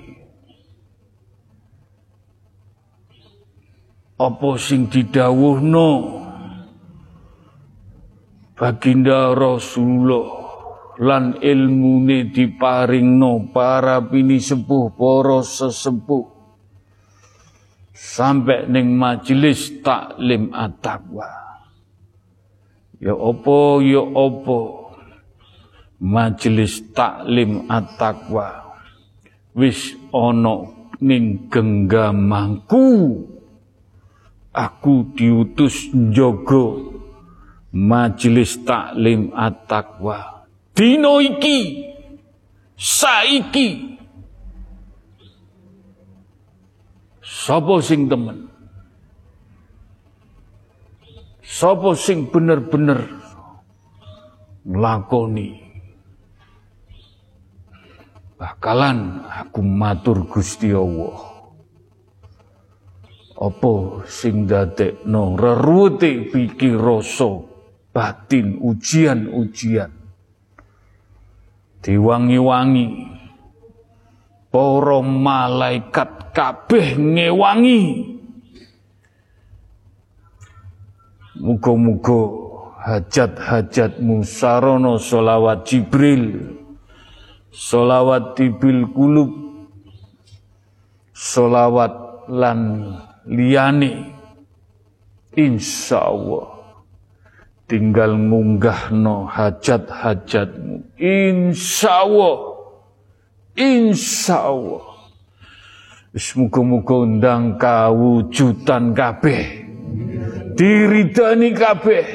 Apa sing didhawuhno? Baginda Rasulullah lan ilmune diparingno para bini sepuh para sesepuh sampai ning majelis taklim at-taqwa ya opo ya opo majelis taklim at-taqwa wis ana ning genggamangku. Aku diutus njogo majelis taklim at-taqwa dina iki saiki sapa sing temen? Sapa sing bener-bener nglakoni? Bakalan aku matur Gusti Allah. Apa sing dadekno reruwete pikir rasa batin ujian-ujian? Diwangi-wangi para malaikat kabeh ngewangi. Muga-muga hajat-hajatmu sarana solawat Jibril solawat tibil kulub solawat lan liyane. Insya Allah tinggal ngunggahno hajat-hajatmu. Insya Allah insya Allah Muga-muga undang kawujudan kabeh. Diridani kabeh.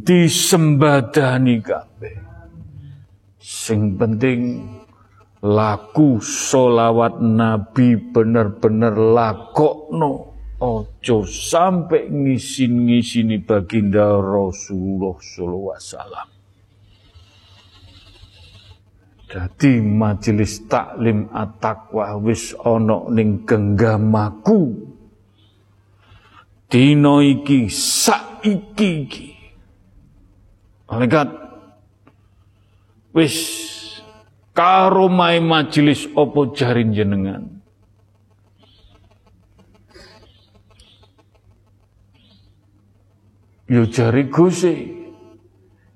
Disembadani kabeh. Sing penting laku solawat nabi bener-bener lakokno. Ojo sampai ngisin-ngisini baginda Rasulullah sallallahu alaihi wasallam Dadi majelis taklim at-taqwa wis ana ning genggamaku. Dina iki saiki iki. Malaikat wis karo majelis apa jarin jenengan. Yo jari Gusti.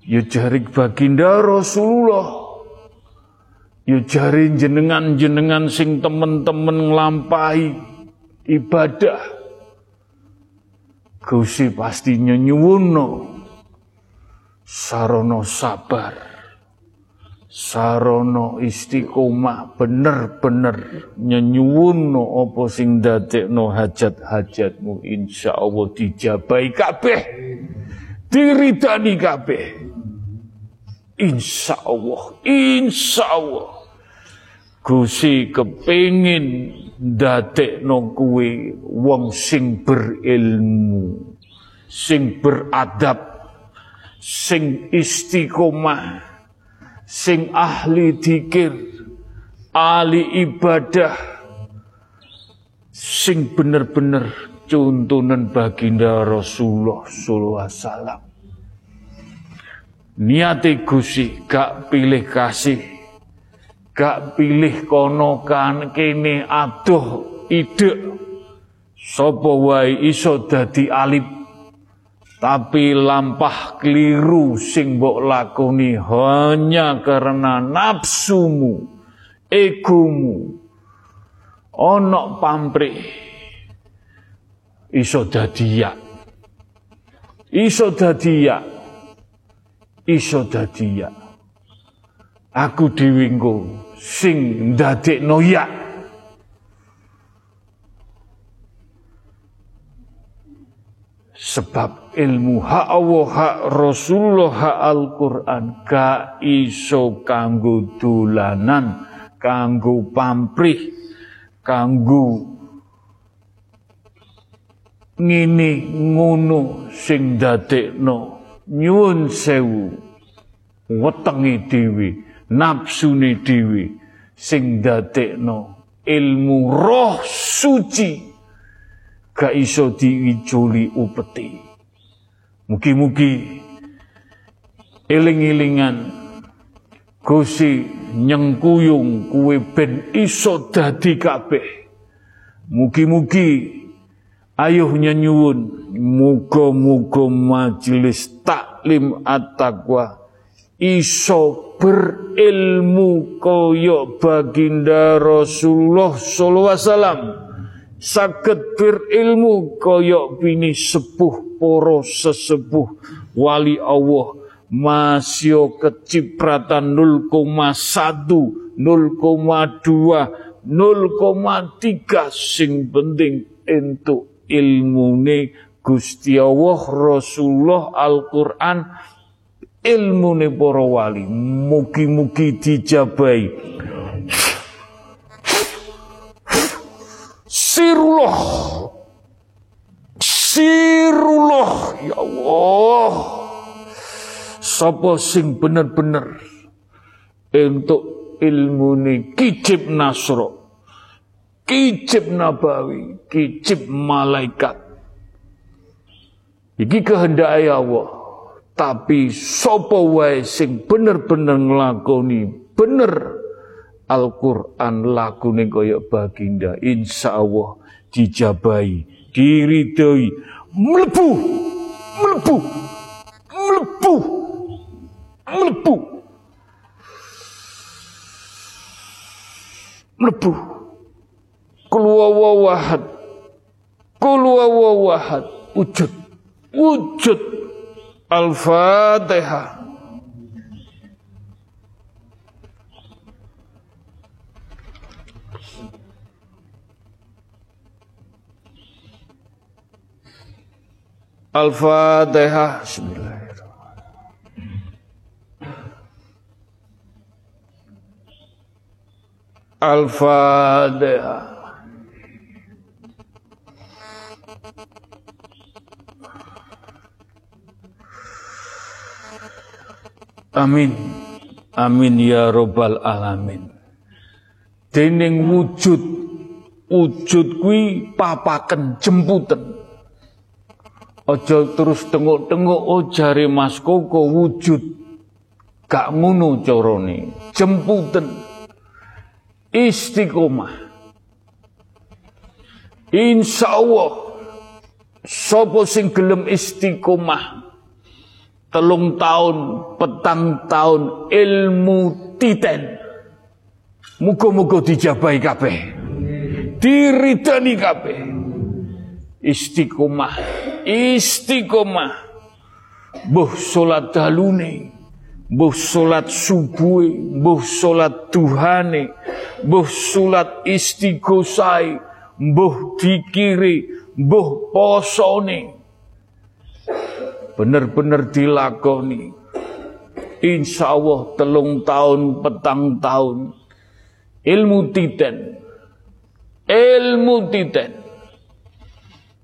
Yo jari baginda Rasulullah. Yo jari jenengan-jenengan sing temen-temen nglampahi ibadah. Gusti pasti nyuwunno sarono sabar. Sarono istiqomah bener-bener nyenyuwunno apa sing dadekno hajat-hajatmu insyaallah dijabahi kabeh. Diridani kabeh. Insyaallah, insyaallah. Gusti kepengin ndadekno kuwe wong sing berilmu, sing beradab, sing istiqomah, sing ahli dikir, ahli ibadah, sing bener-bener contonan baginda Rasulullah sallallahu alaihi wasallam. Niate Gusti gak pilih kasih, gak pilih kono kan kene adoh ide sapa wae iso dadi alip? Tapi lampah keliru sing mbok lakoni hanya karena nafsumu egomu. Onok pamrih. Iso dadi ya iso dadi ya iso dadi ya aku engko sing ndadekno ya sebab ilmu hak Allah hak Rasulullah hak Al-Quran gak iso kanggo dolanan kanggo pamrih kanggo ngene ngono sing dadekno nyuwun sewu wetenge dhewe nafsune dhewe sing dadekno ilmu roh suci gak iso diwijoli upeti. Mugi-mugi eling-elingan Gusti nyengkuyung kuwe ben iso dadi kabeh. Mugi-mugi Ayuh nyuwun muga-muga majelis taklim at-taqwa iso berilmu kaya baginda Rasulullah sallallahu alaihi wasallam. Saged berilmu kaya bini sepuh poro sesepuh. Wali Allah masih kecipratan 0,1 0,2 0,3 sing penting untuk ilmune Gusti Allah Rasulullah Al-Qur'an ilmune para wali mugi-mugi dijabai sirullah. Sirullah ya Allah. Sapa sing bener-bener untuk ilmune kicip nasro kicip nabawi kicip malaikat. Iki kehendak Allah tapi sapa wae sing bener-bener nglakoni bener Al-Quran lakune kaya baginda. Insya Allah dijabai diridhoi mlebu mlebu mlebu mlebu. Mlebu. Kulwawahad kulwawahad wujud. Wujud Al-Fatihah Al-Fatihah. Bismillahirrahmanirrahim. Al-Fatihah. Amin. Amin ya robbal alamin. Dening wujud wujud kuwi papaken jemputen. Aja terus tengok-tengok oh jare Mas Koko wujud gak ngono carane. Jemputen istiqomah. Insya Allah Sopo sing gelem istiqomah telung tahun, petang tahun ilmu titen. Muga-muga dijabahi kabeh. Diridani kabeh. Istiqomah, istiqomah. Buh salat dalune, buh salat subuh, buh salat duhane, buh salat istighosai, buh dikiri, buh posone bener-bener dilakoni. Insya Allah telung tahun, petang tahun. Ilmu titen. Ilmu titen.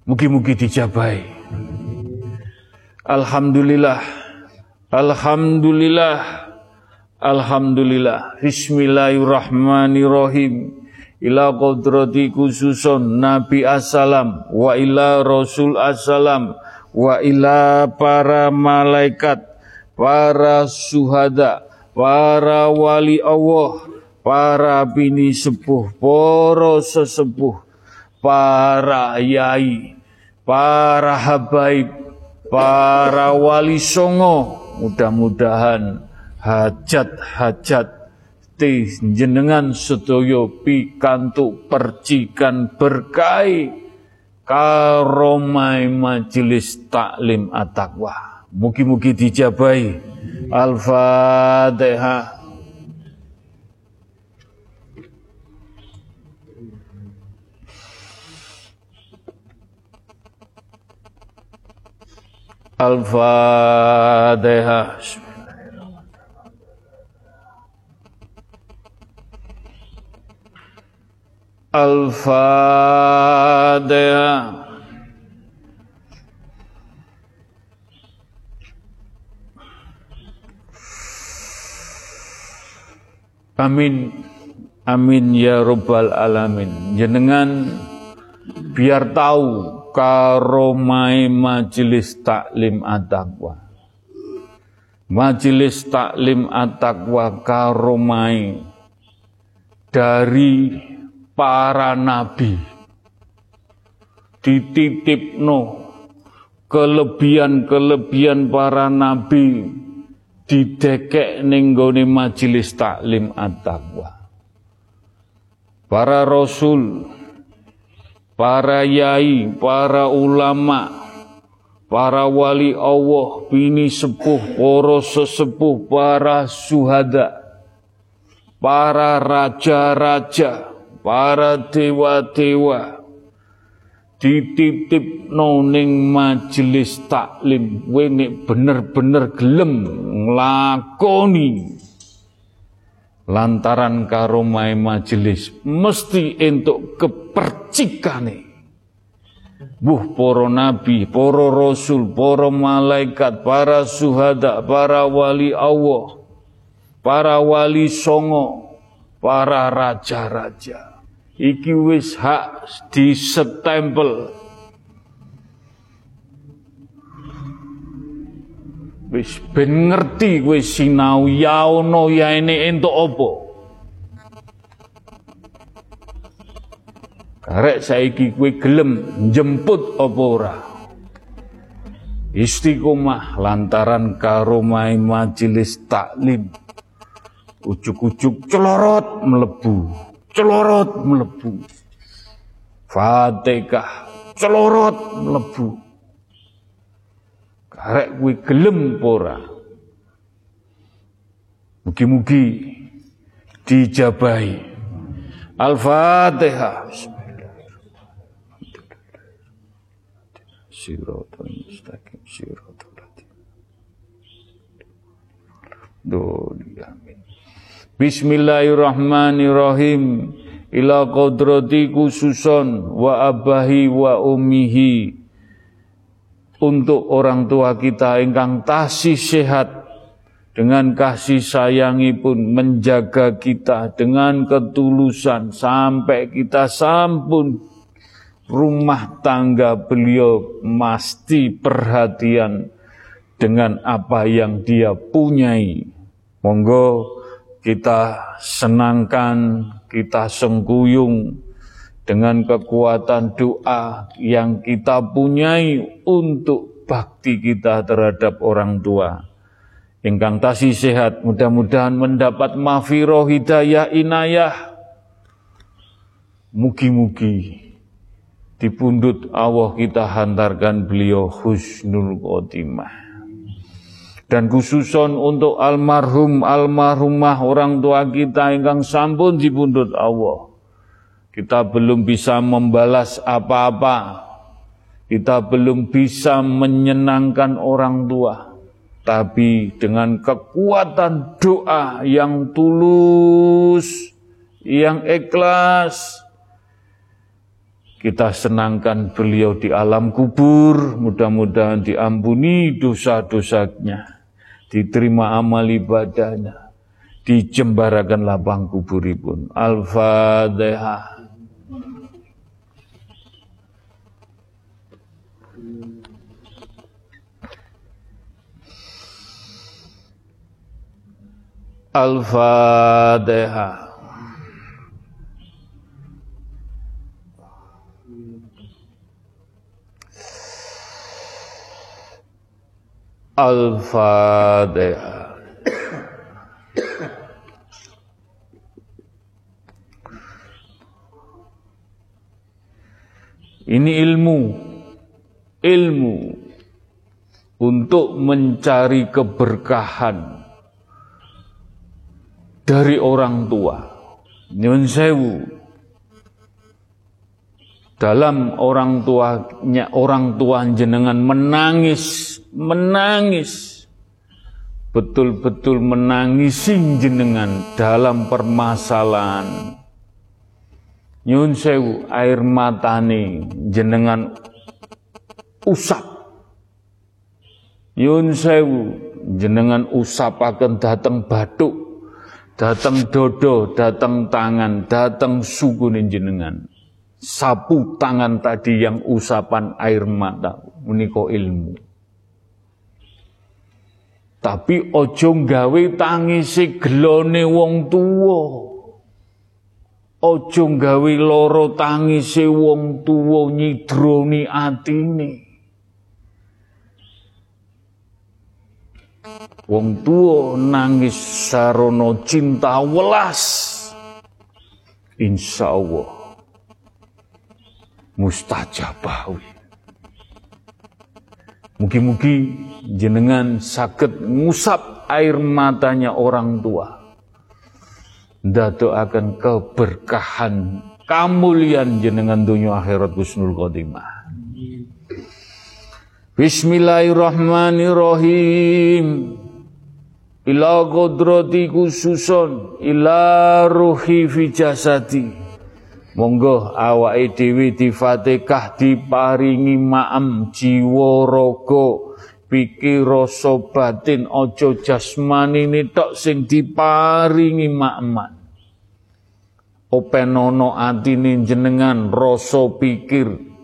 Mugi-mugi dijabai. Alhamdulillah. Alhamdulillah. Alhamdulillah. Bismillahirrahmanirrahim. Ila kodrati khususon Nabi Assalam wa ila Rasul Assalam wa ila para malaikat, para suhada, para wali Allah, para bini sepuh, para sesepuh, para yai, para habaib, para wali songo, mudah-mudahan hajat-hajat jenengan sedaya pikantuk percikan berkai karomai majelis taklim at-taqwa. Mugi-mugi dijabai. Al-Fatihah. Al-Fatihah. Al-Fatihah. Amin. Amin ya Rabbal Alamin. Jenengan biar tahu karomai majelis taklim at-taqwa. Majelis taklim at-taqwa karomai dari para nabi. Dititipno kelebihan-kelebihan para nabi didekek ning majelis taklim at-taqwa. Para rasul para yai para ulama para wali Allah bini sepuh para sesepuh para suhada para raja-raja para dewa-dewa dititip noning majelis taklim. Kowe bener-bener gelem nglakoni. Lantaran karo majelis mesti entuk kepercikane. Buh para nabi, para rasul, para malaikat, para suhada, para wali Allah, para wali songo, para raja-raja iki wis hak setempel wis ben ngerti kowe sinau yaono yaene entuk apa. Karek saiki kowe gelem jemput apa ora? Istiqomah lantaran karo majelis taklim. Ujuk-ujuk celorot melebu celorot melebu. Fatihah celorot melebu. Karek kuwi gelem pora. Mugi-mugi dijabahi. Al-Fatihah. Siratul mustaqim, siratul. Bismillahirrahmanirrahim. Ila kodrati khususon wa abahi wa umihi untuk orang tua kita ingkang tasih sehat dengan kasih sayangi pun menjaga kita dengan ketulusan sampai kita sampun. Rumah tangga beliau mesti perhatian dengan apa yang dia punyai. Monggo kita senangkan, kita sengkuyung dengan kekuatan doa yang kita punyai untuk bakti kita terhadap orang tua. Ingkang tasih sehat mudah-mudahan mendapat mafiroh hidayah inayah. Mugi-mugi di pundut Allah kita hantarkan beliau husnul khotimah dan khususon untuk almarhum almarhumah orang tua kita ingkang sampun di pundut Allah. Kita belum bisa membalas apa-apa. Kita belum bisa menyenangkan orang tua. Tapi dengan kekuatan doa yang tulus, yang ikhlas, kita senangkan beliau di alam kubur, mudah-mudahan diampuni dosa-dosanya, diterima amal ibadahnya, dijembarakan lapang kuburipun. Al-Fatihah. Al-Fatihah. Al-Fatihah. Ini ilmu, ilmu untuk mencari keberkahan dari orang tua. Nyun sewu. Dalam orang tuanya orang tua jenengan menangis, menangis. Betul-betul menangisi jenengan dalam permasalahan. Nyun sewu air matani jenengan usap. Nyun sewu jenengan usap akan datang batuk datang dodo, datang tangan, datang suku jenengan. Sapu tangan tadi yang usapan air mata, meniko ilmu. Tapi ojo gawe tangisi gelone wong tuwa. Ojo gawe loro tangisi wong tuwa nyidroni atine. Wong tua nangis sarono cinta welas. Insya Allah mustajabawi. Mugi-mugi jenengan sakit ngusap air matanya orang tua. Dato akan keberkahan kamulian jenengan dunia akhirat Gusnul Khotimah. Bismillahirrahmanirrahim ila kodrati khususon ila ruhi fi jasadi monggo awake dhewe difatihah diparingi maem jiwa raga pikir rasa batin aja jasmani tok sing diparingi maaman openono atine jenengan rasa pikir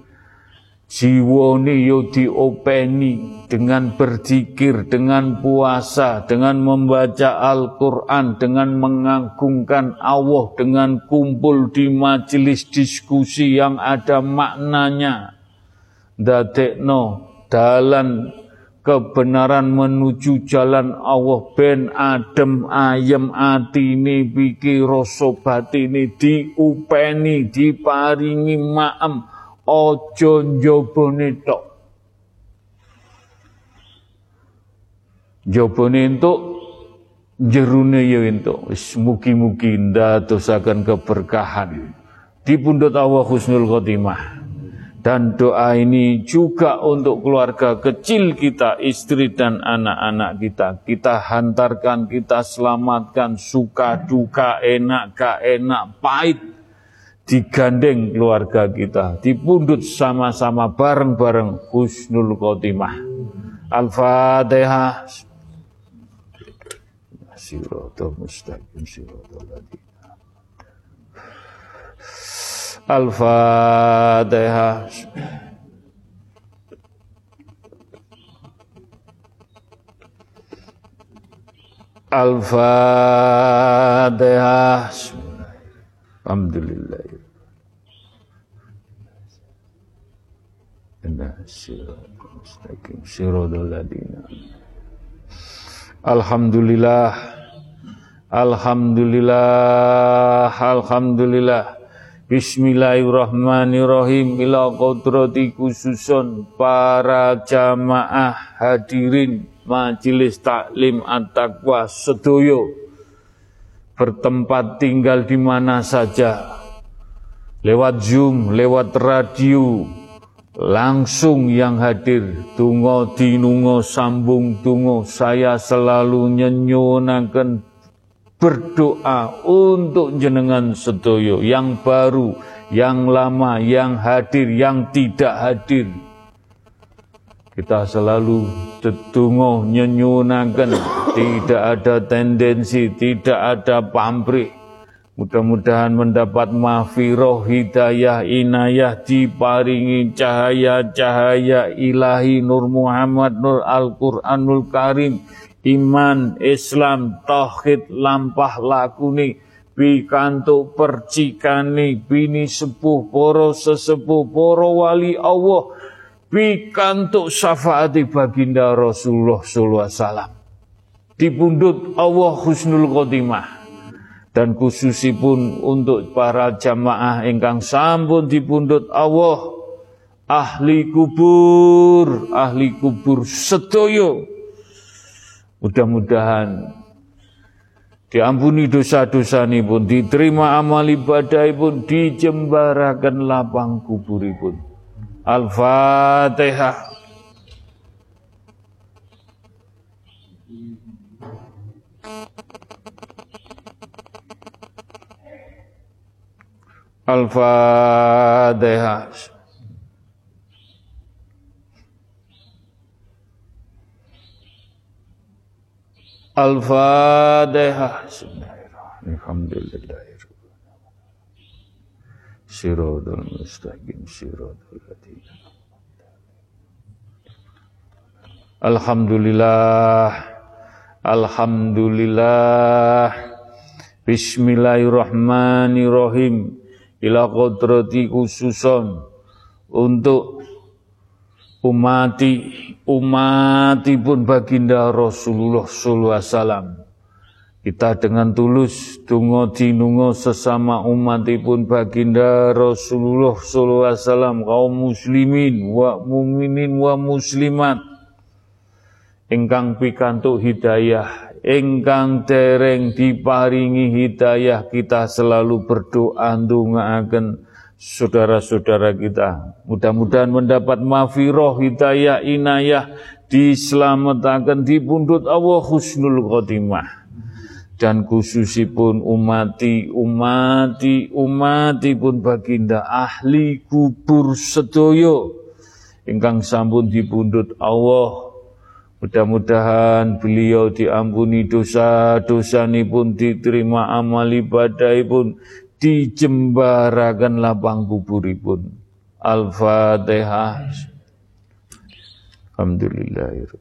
Jiwone yo diopeni dengan berzikir, dengan puasa, dengan membaca Al-Quran, dengan mengagungkan Allah, dengan kumpul di majelis diskusi yang ada maknanya. Dadekno dalan kebenaran menuju jalan Allah ben adem ayem atine pikir rasa batine diupeni diparingi maem ojo njobone tok. Jobone entuk jerune ya entuk. Wis mugi-mugi ndadosaken keberkahan di pundut Allah husnul khotimah. Dan doa ini juga untuk keluarga kecil kita, istri dan anak-anak kita. Kita hantarkan, kita selamatkan, suka, duka, enak, gak enak, pahit, digandeng keluarga kita, dipundut sama-sama bareng-bareng husnul khotimah. Al-Fatihah. siratal mustaqim ladzina Al-Fatihah Al-Fatihah Alhamdulillah. Inna siratal mustaqim. Siratal ladzina Alhamdulillah. Alhamdulillah. Alhamdulillah. Bismillahirrahmanirrahim. Ila kodrati khususun. Para jamaah hadirin. Majelis taklim at-taqwa sedoyo bertempat tinggal di mana saja. Lewat Zoom, lewat radio, langsung yang hadir. Tungo dinungo sambung tungo saya selalu nyenyunakan berdoa untuk jenengan sedoyo yang baru yang lama yang hadir yang tidak hadir kita selalu tetungo nyenyunakan tidak ada tendensi tidak ada pamrih. Mudah-mudahan mendapat mafiroh, hidayah, inayah, diparingi cahaya-cahaya ilahi Nur Muhammad, Nur Al-Quranul Karim, iman, Islam, tauhid, lampah lakuni, pikantuk percikani, bini sepuh, poro sesepuh, poro wali Allah, pikantuk syafaati baginda Rasulullah sallallahu alaihi wasallam. Dipundut Allah husnul khotimah. Dan khususipun untuk para jamaah ingkang sampun dipundhut Allah ahli kubur ahli kubur sedoyo mudah-mudahan diampuni dosa-dosa pun diterima amal ibadah pun dijembarakan lapang kuburipun Al-Fatihah Al-Fatihah. Al-Fatihah. Alhamdulillah. Siratul mustaqim siratul ladzina Alhamdulillah Alhamdulillah. Bismillahirrahmanirrahim. Ila kodrati khususon. Untuk umati umati pun baginda Rasulullah wasallam kita dengan tulus tungo dinungo sesama umatipun baginda Rasulullah sallallahu alaihi wasallam kaum muslimin wa mukminin wa muslimat. Ingkang pikantuk hidayah ingkang dereng diparingi hidayah kita selalu berdoa ndongaaken saudara-saudara kita. Mudah-mudahan mendapat mafiroh hidayah inayah diselamatkan di pundut Allah husnul khotimah dan khususipun umati umati umati pun baginda ahli kubur sedoyo ingkang sampun dipundhut Allah Mudah-mudahan beliau diampuni dosa-dosa pun diterima amal ibadah pun dijembarakan lapang kuburipun. Al-Fatihah. Alhamdulillahirrahmanirrahim.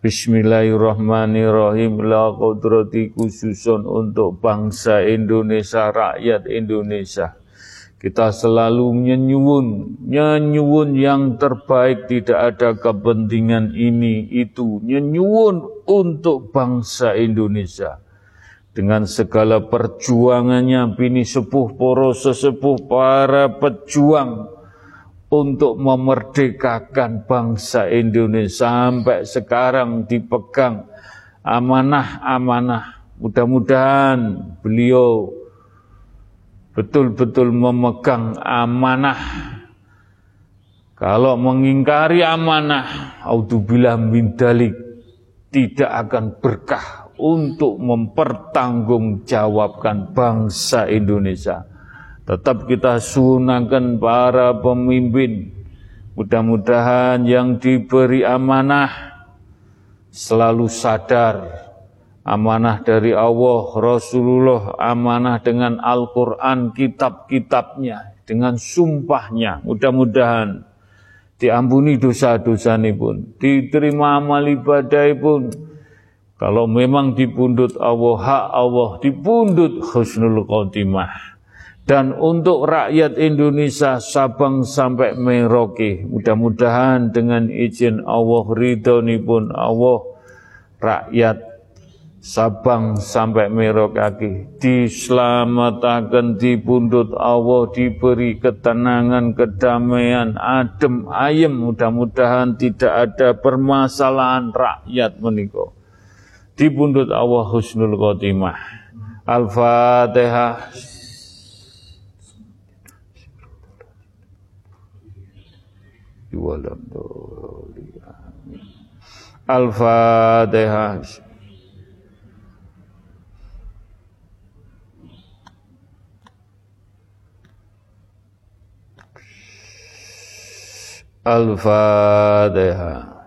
Bismillahirrahmanirrahim. La kodrati khususun untuk bangsa Indonesia, rakyat Indonesia. Kita selalu menyuwun, menyuwun yang terbaik, tidak ada kepentingan ini, itu. Menyuwun untuk bangsa Indonesia. Dengan segala perjuangannya, bini sepuh, poro sesepuh, para pejuang, untuk memerdekakan bangsa Indonesia sampai sekarang dipegang amanah-amanah. Mudah-mudahan beliau betul-betul memegang amanah. Kalau mengingkari amanah, audzubillah min dalik, tidak akan berkah untuk mempertanggungjawabkan bangsa Indonesia. Tetap kita sunahkan para pemimpin. Mudah-mudahan yang diberi amanah selalu sadar amanah dari Allah, Rasulullah, amanah dengan Al-Quran, kitab-kitabnya, dengan sumpahnya. Mudah-mudahan diampuni dosa-dosa ini pun, diterima amal ibadah pun. Kalau memang dipundut Allah, hak Allah, dipundut husnul khotimah. Dan untuk rakyat Indonesia Sabang sampai Merauke, mudah-mudahan dengan izin Allah, ridho pun Allah, rakyat Sabang sampai Merauke diselamatkan di pundut Allah diberi ketenangan kedamaian adem ayem. Mudah-mudahan tidak ada permasalahan rakyat menikah. Di pundut Allah husnul khotimah. Al-Fatihah والضالين الفاتحة. الفاتحة.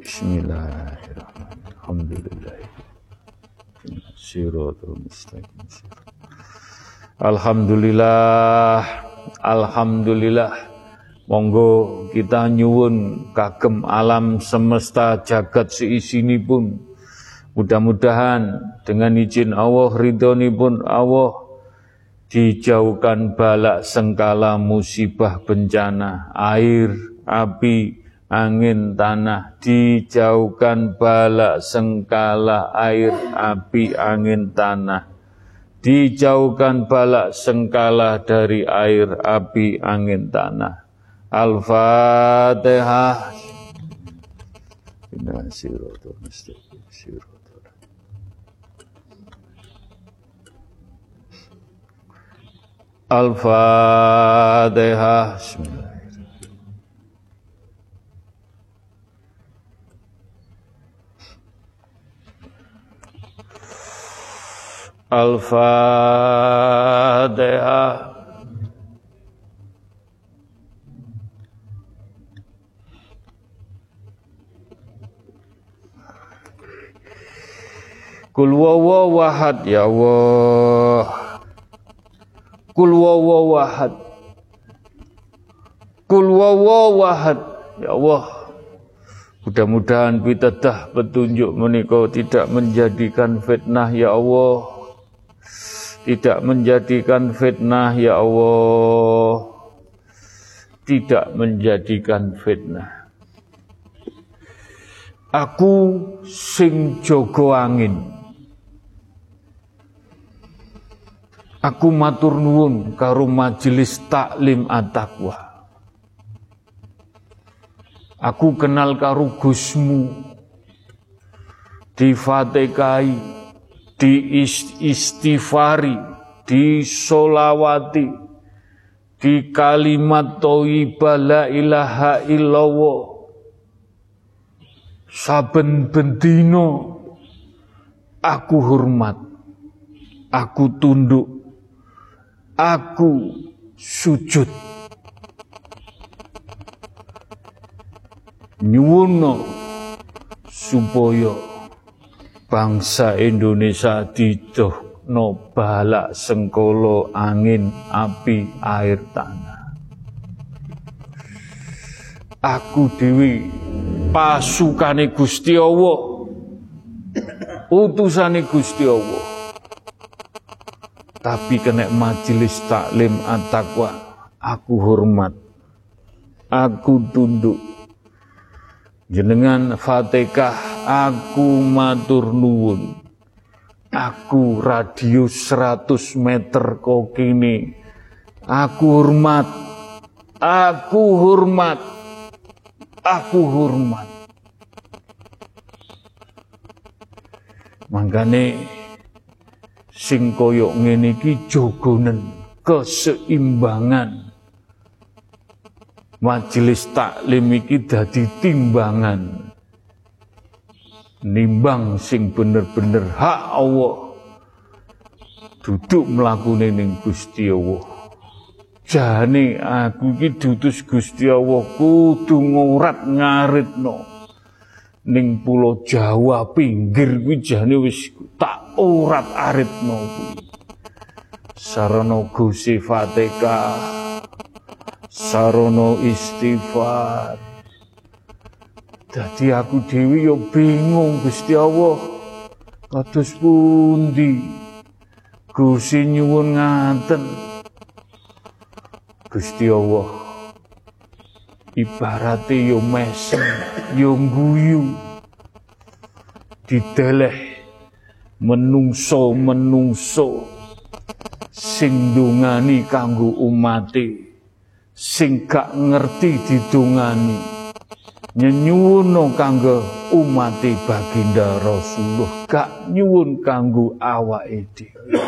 بسم الله الرحمن الرحيم. الحمد لله. صراط المستقيم Alhamdulillah. Alhamdulillah. Monggo kita nyuwun kagem alam semesta jagat seisini pun. Mudah-mudahan dengan izin Allah, ridhoni pun Allah, dijauhkan balak sengkala musibah bencana, air, api, angin, tanah, dijauhkan balak sengkala air, api, angin, tanah, dijauhkan balak sengkala dari air, api, angin, tanah. Al-Fatihah. Al-Fatihah. Al-Fatihah. Kul wawahad ya Allah. Kul wawahad. Kul wawahad. Ya Allah. Mudah-mudahan pitadah petunjuk menikah tidak menjadikan fitnah ya Allah. Tidak menjadikan fitnah ya Allah. Tidak menjadikan fitnah. Aku sing jogo angin. Aku matur nuwun karo majelis taklim at-taqwa. Aku kenal karo Gusmu di Fatihai, di istighfari, di kalimat thayyibah la ilaha illallah. Saben bendino aku hormat, aku tunduk aku sujud nyuwuno supaya bangsa Indonesia didohno balak sengkolo angin api air tanah. Aku dewi pasukane Gusti Allah. Utusane Gusti Allah. Tapi kena majelis taklim at-taqwa aku hormat. Aku tunduk. Jenengan fatihah aku matur nuwun. Aku radius 100 meter kok kini. Aku hormat. Aku hormat. Aku hormat. Mangkane sing koyok ngene iki jogonen keseimbangan. Majelis taklim iki dadi timbangan nimbang sing bener-bener hak Allah. Duduk mlakune ning Gusti Allah. Jane aku iki dutus Gusti Allah kudu ngurat ngaritno. Ning pulau Jawa pinggir kuwi jane wis tak urat aritno kuwi. Sarana Gusti Fatihah sarana istighfar Dadi aku dewi yo bingung Gusti Allah. Kados pundi? Gusti nyuwun ngaten. Gusti Allah ibarate yo mesem, yo guyu. Dideleh menungso-menungso sing dungani kanggo umate sing gak ngerti didungani nyenyuwono kanggo umat baginda Rasulullah. Gak nyuwun kanggo awake dhewe.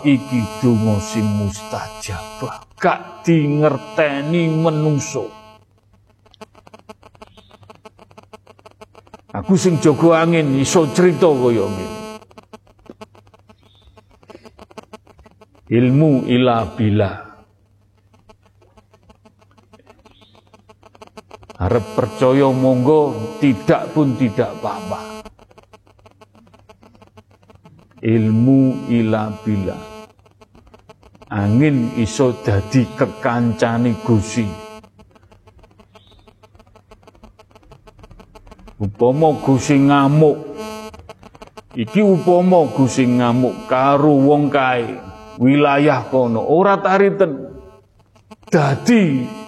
Iki donga sing mustajabah. Gak dingerteni menungso. Aku sing jaga angin iso cerita kaya ngene. Ilmu ila bila Harap percaya monggo, tidak pun tidak apa-apa. Ilmu ila bila. Angin iso dadi kekancani gusi. Upama gusi ngamuk. Iki upama gusi ngamuk karo wong kae wilayah kono ora tariten. Dadi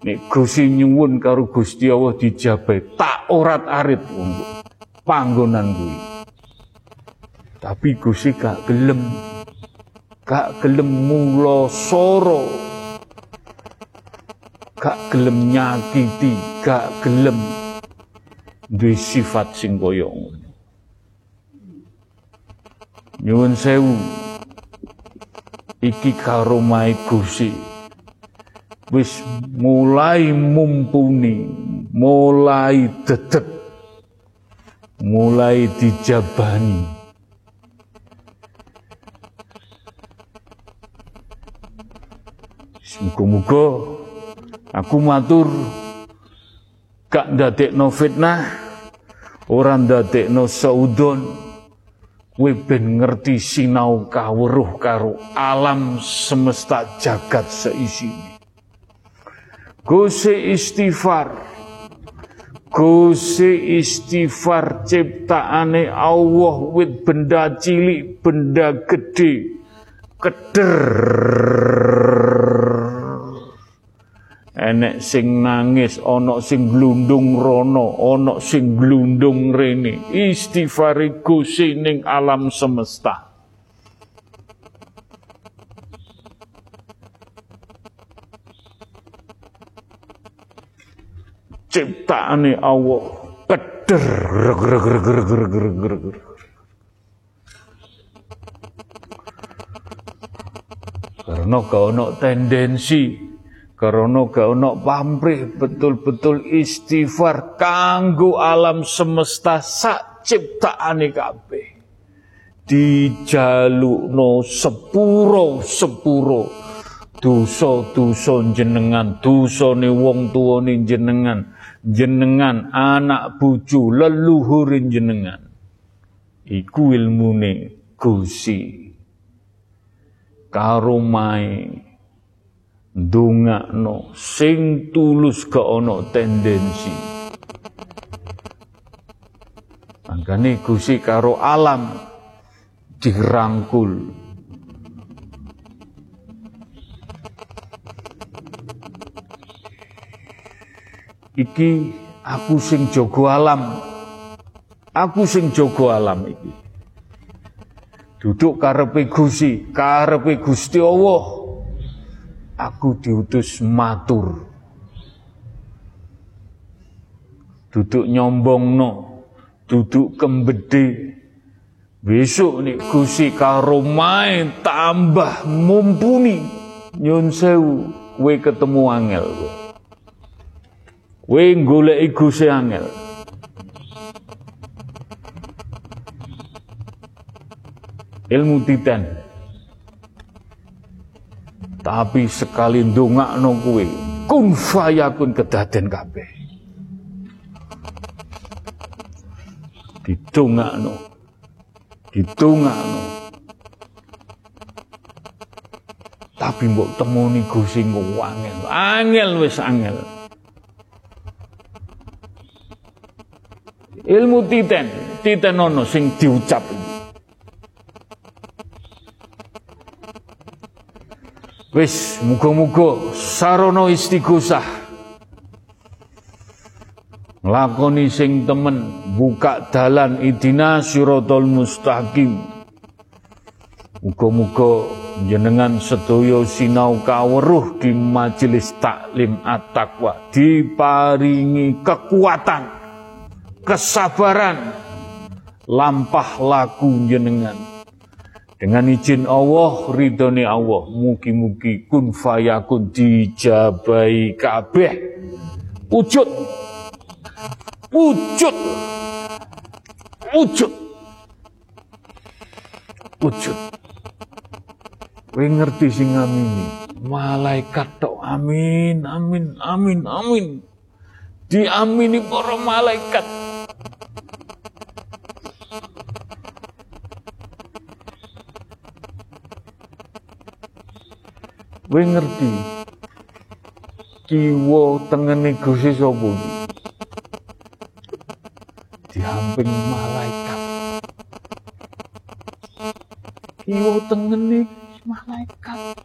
Nek Gusti nyuwun karo Gusti Allah dijabai tak orat arit wong panggonan kuwi. Tapi Gusti gak gelem. Gak gelem mula soro. Gak gelem nyakiti, gak gelem duwe sifat sing kaya ngono. Nyuwun sewu. Iki karomai Gusti wis mulai mumpuni, mulai dedek, mulai dijabani. Muga-muga aku matur gak ndadekno fitnah, ora ndadekno saudon, kowe ben ngerti sinau kawruh karo alam semesta jagat seisine. Gusti istighfar. Gusti istighfar ciptaane Allah wit benda cilik, benda gede, keder. Enek sing nangis, ana sing glundung rono, ana sing glundung rene. Istighfar Gusti ning alam semesta. ciptaane Allah keder. Karena gak ono tendensi karena gak ono pamrih betul-betul istighfar kanggo alam semesta sak ciptaane kabeh. Dijalukno sepuro sepuro duso duso jenengan dosane wong tuane jenengan jenengan anak bucu leluhurin jenengan. Iku ilmune Gusti. Karo mae ndongakno sing tulus gak ana tendensi. Angkane Gusti karo alam dirangkul iki aku sing jaga alam aku sing jaga alam iki Duduk karepe Gusti, karepe Gusti Allah. Aku diutus matur. Duduk nyombongno, duduk kembede. Besok nih Gusti karo main tambah mumpuni. Nyun sewu, kowe ketemu angel kowe. Kowe goleki Gusti angel. ilmu titan. Tapi sekali ndongakno kuwe, kun fayakun kedaden kabeh. Didongakno. Didongakno. Tapi mbok temoni Gusti angel. Angel wis angel. Ilmu titen, titen ono sing diucap. Wis muga-muga sarana istighosah. Nglakoni sing temen buka dalan idina siratal mustaqim. Muga-muga jenengan sedaya sinau kaweruh di majelis taklim at-taqwa diparingi kekuatan kesabaran lampah laku jenengan dengan izin Allah, ridhoni Allah, mugi-mugi kun fayakun dijabai kabeh. Wujud. Wujud. Wujud. Wujud. Kowe ngerti sing ngamini. Malaikat tok amin, amin, amin, amin. Diamini para malaikat. Kowe ngerti kiwa tengene Gusti sapa? Dihamping malaikat. Kiwa tengene malaikat.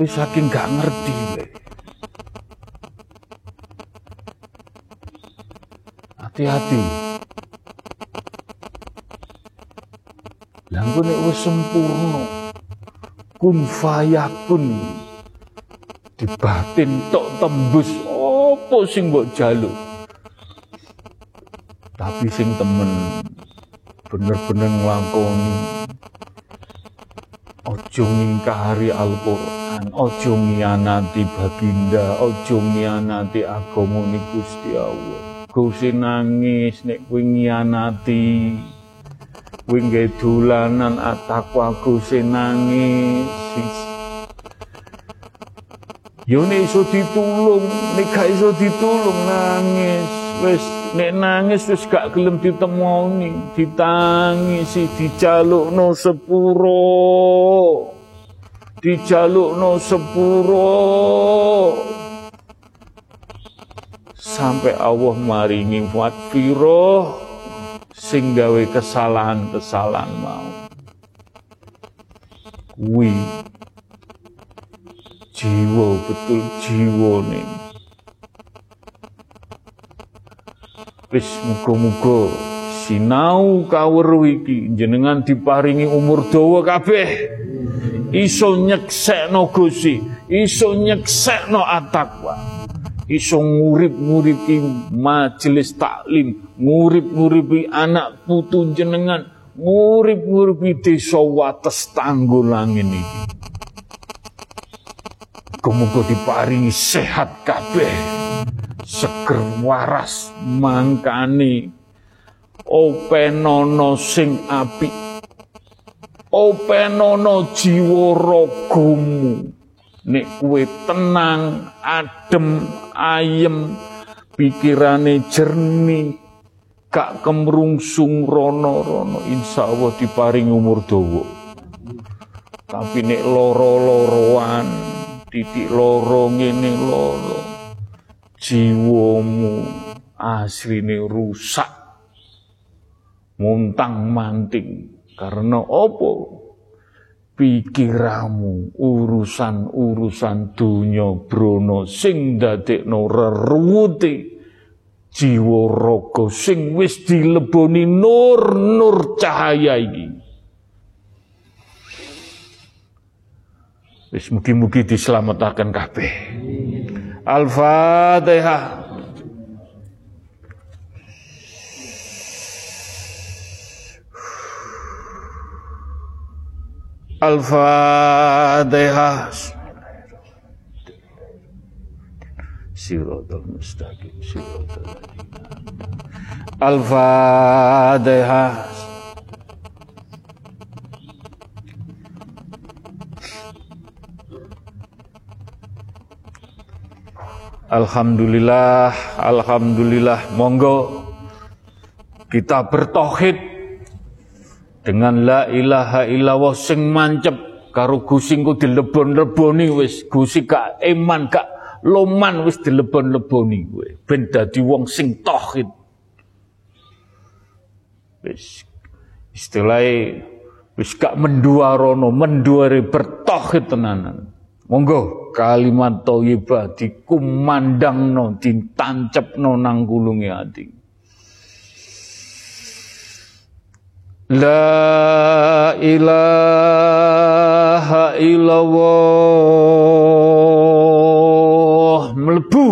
Wis saking gak ngerti kowe. Hati-hati. Nek wis sempurna, kun fayakun. Di batin tok tembus. Opo sing mbok jaluk? Tapi sing temen bener-bener nglakoni. Ojo ngingkari Al-Qur'an ojo ngianati baginda ojo ngianati agama Gusti Allah. Gusti nangis nek kuwi ngianati Wingge dolanan atakwaku nangis. Yo nek iso ditulung, nek gak iso ditulung nangis. Wis nek nangis wis gak gelem ditemoni, ditangisi, dijalukno sepuro. Dijalukno sepuro. Sampai Allah maringi fatfiroh sing gawe kesalahan-kesalahan mau. Kuwi jiwa betul jiwa nih. Wis muga-muga sinau kaweruh iki jenengan diparingi umur dawa kabeh. Iso nyeksekno Gusti, iso nyeksekno atakwa iso ngurip-nguripi majelis taklim, ngurip-nguripi anak putu jenengan, ngurip-nguripi desa wates tanggulangin iki. Kemuga diparingi sehat kabeh, seger waras mangkani, openono sing api, openono jiwa ragamu nek kue tenang, adem, ayem, pikirane jernih, gak kemrungsung rono-rono, insya Allah diparing umur dawa. Tapi nek loro-loroan, titik loro ngene loro, jiwamu asline rusak, muntang manting. Karena opo? pikiramu urusan-urusan dunya brana sing dadekno reruwute jiwa raga sing wis dileboni nur-nur cahaya iki. Wis mugi-mugi dislametake kabeh. Al-fatihah. Al-Fatihah. Siratal mustaqim. Siratal Al-Fatihah. Alhamdulillah, Alhamdulillah, monggo kita bertohid dengan la ilaha illallah sing mancep karo Gusti engko dilebon-leboni wis. Gusti gak eman gak loman wis dilebon-leboni kowe. Ben dadi wong sing tauhid wis. Istilahnya wis gak menduarono menduari bertauhid tenanan. Monggo kalimat thayyibah dikumandangno ditancepno nang kulunge ati La ilaha illallah. Melebu.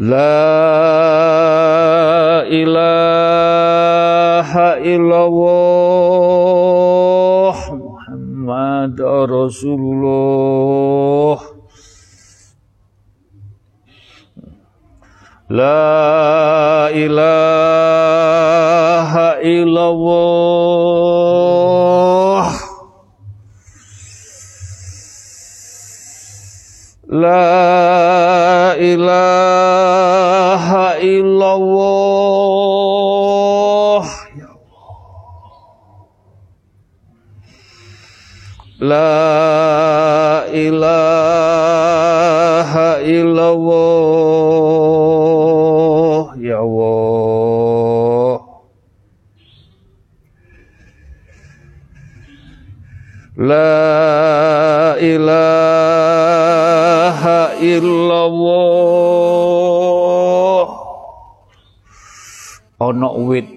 La ilaha illallah Muhammad Rasulullah La ilaha illallah wit.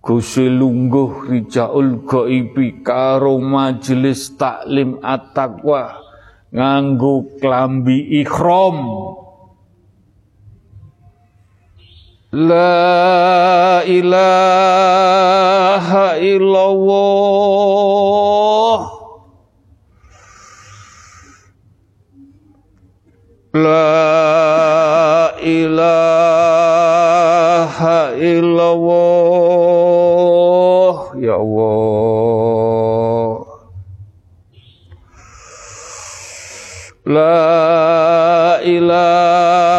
Gusti lungguh rijaul ghaibi karo majelis taklim at-taqwa nganggo klambi ikhram. La ilaha illallah. La Allah La ilaha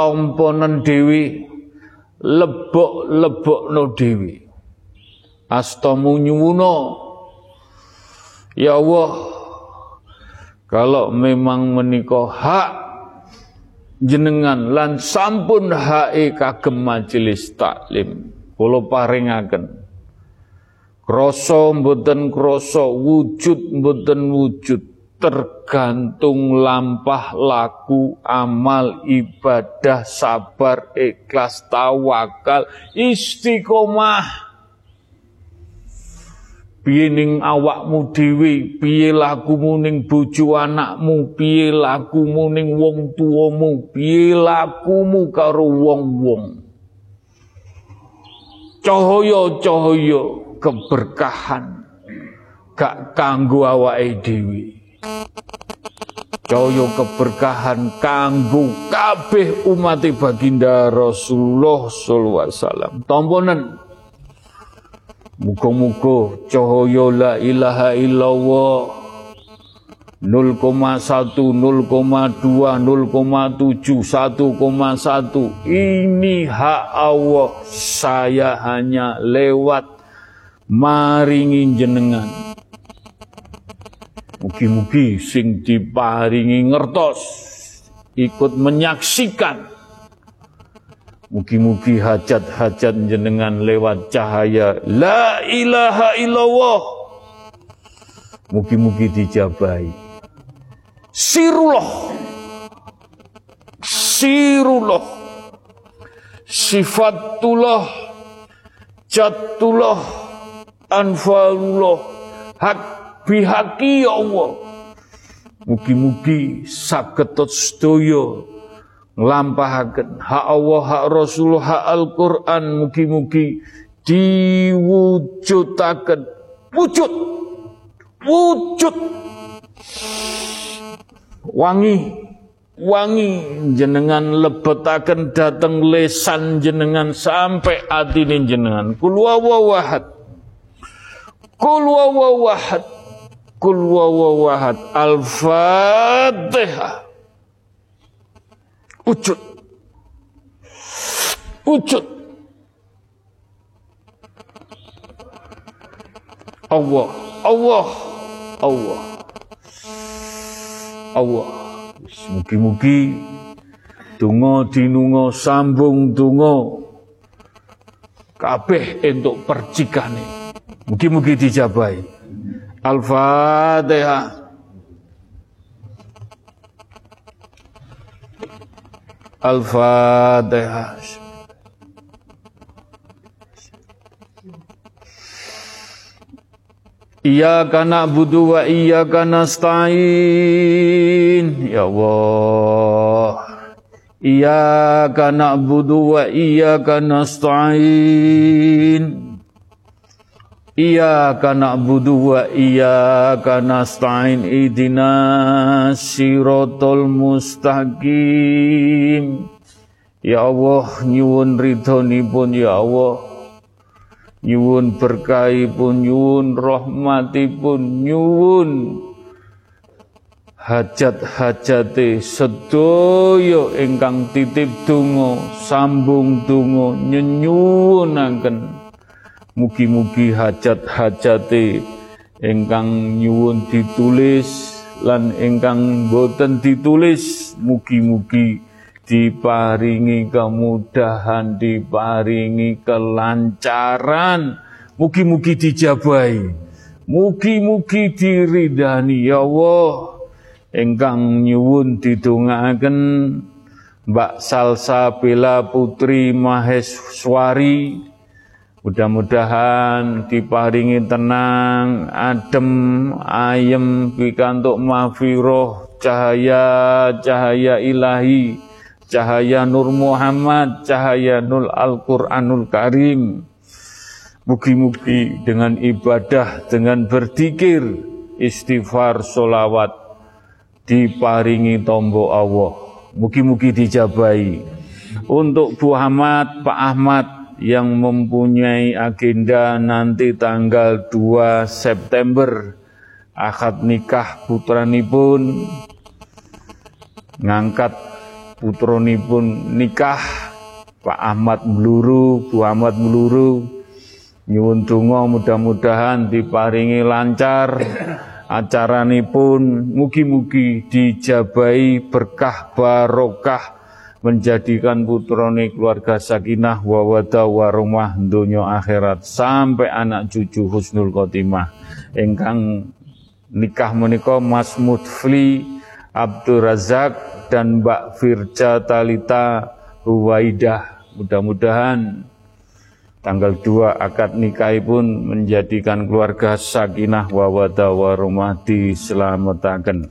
Tomponan dewi lebok-lebokno dewi. Astamu nyuwuna Ya Allah kalau memang menikah hak jenengan lan sampun hae kagem majelis taklim kula paringaken. Krasa mboten krasa wujud mboten wujud tergantung lampah laku amal ibadah sabar ikhlas tawakal istiqomah. Piye ning awakmu dhewe? Piye lakumu ning bojo anakmu? Piye lakumu ning wong tuamu? Piye lakumu karo wong-wong? Cahaya-cahaya keberkahan. Gak kanggo awake dhewe cahaya keberkahan kanggo kabeh umat baginda Rasulullah sallallahu alaihi wasallam tamponen Muga-muga cahaya la ilaha illallah 0,1, 0,2, 0,7, 1,1. Ini hak Allah. Saya hanya lewat maringi jenengan. Mugi-mugi sing diparingi ngertos ikut menyaksikan Mugi-mugi hajat-hajat jenengan lewat cahaya La ilaha illallah Mugi-mugi dijabai Sirullah. Sirullah. Sifatullah. Jatullah. Anfalullah. Hak bihaki ya Allah. Mugi-mugi saketot sedaya nglampahaken hak Allah, hak Rasulullah, hak Al-Qur'an. Mugi-mugi diwujudaken. Wujud. Wujud. Wangi. Wangi. Jenengan lebetaken dateng lesan jenengan sampai atine jenengan. Kul wawahad kul kul wawahad al-fatihah wujud. Wujud. Allah. Allah. Allah. Allah. Mugi-mugi donga dinunga sambung donga. Kabeh entuk percikane. Mugi-mugi dijabahi. Al-Fatihah. Al-Fatihah. Iyyaka na'budu wa iyyaka nasta'in Ya Allah Iyyaka na'budu wa iyyaka nasta'in Iyyaka na'budu wa iyyaka nasta'in Idina siratal mustaqim. Ya Allah nyuwun ridhonipun ya Allah. Nyuwun berkahipun nyuwun rahmatipun nyuwun hajat-hajate sedaya ingkang titip donga sambung donga nyenyuwunaken mugi-mugi hajat-hajate ingkang nyuwun ditulis lan ingkang boten ditulis mugi-mugi diparingi kemudahan, diparingi kelancaran. Mugi-mugi dijabai. Mugi-mugi diridani ya Allah. Engkang nyuwun didongaaken Mbak Salsa Bella Putri Maheswari Mudah-mudahan diparingi tenang, adem, ayem, pikantuk mafiroh, cahaya-cahaya ilahi, cahaya Nur Muhammad, cahaya Nur Al-Quranul Karim. Mugi-mugi dengan ibadah, dengan berzikir, istighfar, solawat, diparingi tombo Allah. Mugi-mugi dijabai. Untuk Bu Ahmad, Pak Ahmad yang mempunyai agenda nanti tanggal 2 September. Akad nikah putranipun ngangkat putronipun nikah Pak Ahmad Meluru, Bu Ahmad Meluru. Nyuwun mudah-mudahan diparingi lancar. Acaranipun mugi-mugi dijabai berkah barokah menjadikan putrone keluarga sakinah wawada warumah donya akhirat sampai anak cucu husnul khotimah ingkang nikah menika Mas Mutfli Abdul Razak dan Mbak Firja Talita Huwaidah. Mudah-mudahan tanggal 2 akad nikah pun menjadikan keluarga sakinah wawada warumah diselamatkan.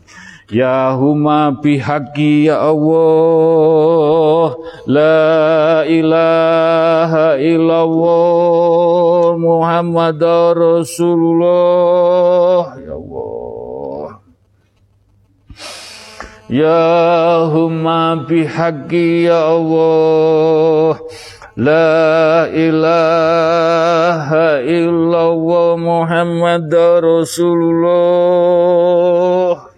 Ya huma bihaqi ya Allah. La ilaha illallah Muhammad Rasulullah. Ya Allah. Ya humma bihaqqi ya Allah. La ilaha illallah Muhammad Rasulullah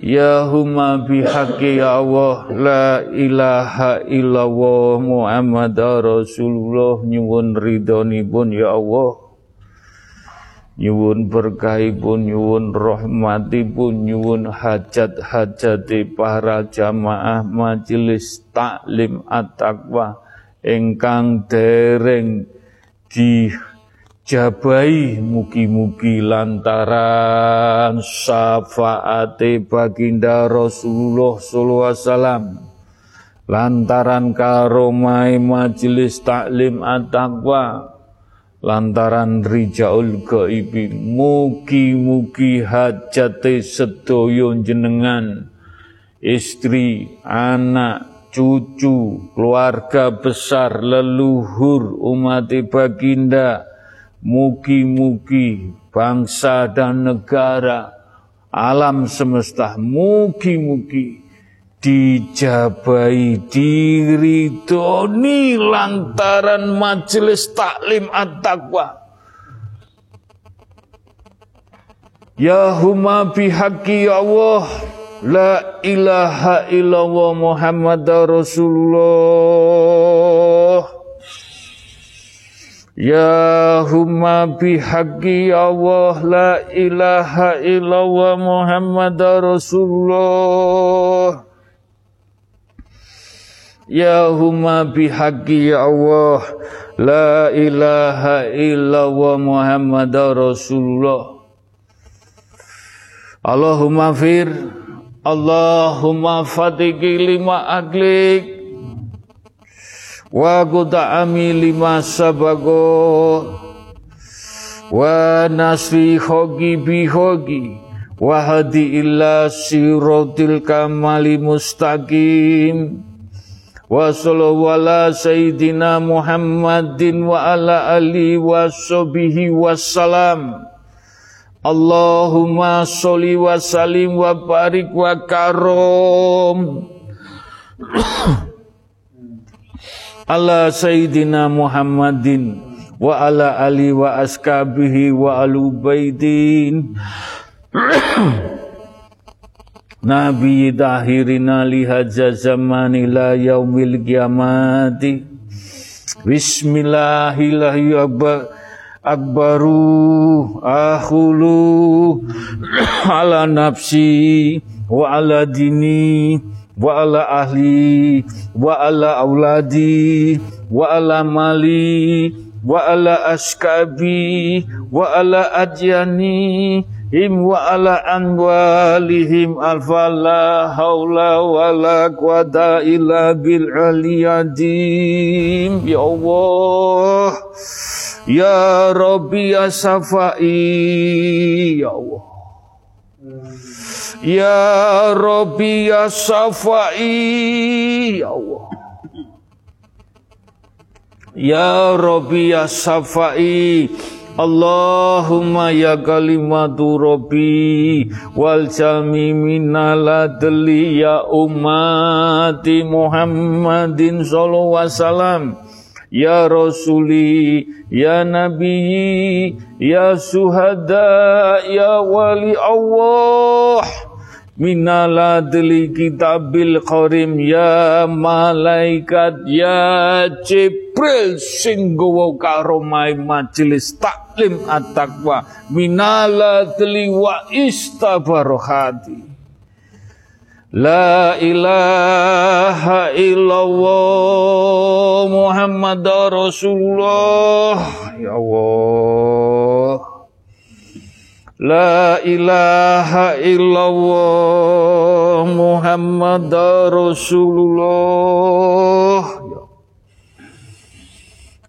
Ya huma bihaqi ya Allah La ilaha illallah Muhammad Rasulullah. Nyuwun pun ya Allah. Nyuwun pun Nyuwun pun Nyuwun hajat-hajati para jamaah Majelis taklim at-taqwa. Engkang dereng di jabai mugi-mugi lantaran syafaate baginda Rasulullah sallallahu alaihi wasallam. Lantaran karomai majelis taklim at-taqwa. Lantaran rijaul gaibi mugi-mugi hajate sedaya jenengan istri anak cucu keluarga besar leluhur umat baginda Mugi-mugi bangsa dan negara, alam semesta, mugi-mugi dijabai diri doni lantaran majelis taklim at-taqwa. Ya huma bihaqi ya Allah La ilaha illallah Muhammad Rasulullah Ya humma bihaqqi Allah la ilaha illallah Muhammad Rasulullah. Ya humma bihaqqi Allah la ilaha illallah Muhammad Rasulullah. Allahumma fir Allahumma fatiki lima aglik wa ami lima sabago. Wa nasri hogi bihogi wa hadi illa sirotil kamali mustaqim. Wa sallallahu ala sayyidina Muhammadin wa ala ali wa sobihi wassalam Allahumma sholli wa salim wa barik wa karom (coughs) ala sayyidina Muhammadin wa ala ali wa askabihi wa alu baidin (coughs) Nabi tahirina lihaja zamani la yaumil kiamati Bismillahirrahmanirrahim. Akbaru akhulu (coughs) ala nafsi wa ala dini wa ala ahli wa ala auladi wa ala mali wa ala askabi wa ala adyani him wa ala anwalihim alfa la haula wa la quwata illa bil aliyadim ya Allah ya Rabbi ya Safai ya Allah Ya Rabbi ya Safai Ya Allah. Ya Rabbi ya Safai Allahumma ya kalimatu Rabbi. Wal jami minal adli ya ummati Muhammadin sallallahu wasallam. Ya Rasuli Ya Nabi Ya Suhada Ya Wali Allah minaladli kitabil qarim ya malaikat ya Jibril sing gawa karo majelis taklim at-taqwa. Minaladli wa istabarohati. La ilaha illallah Muhammad Rasulullah. Ya Allah La ilaha illallah Muhammad Rasulullah.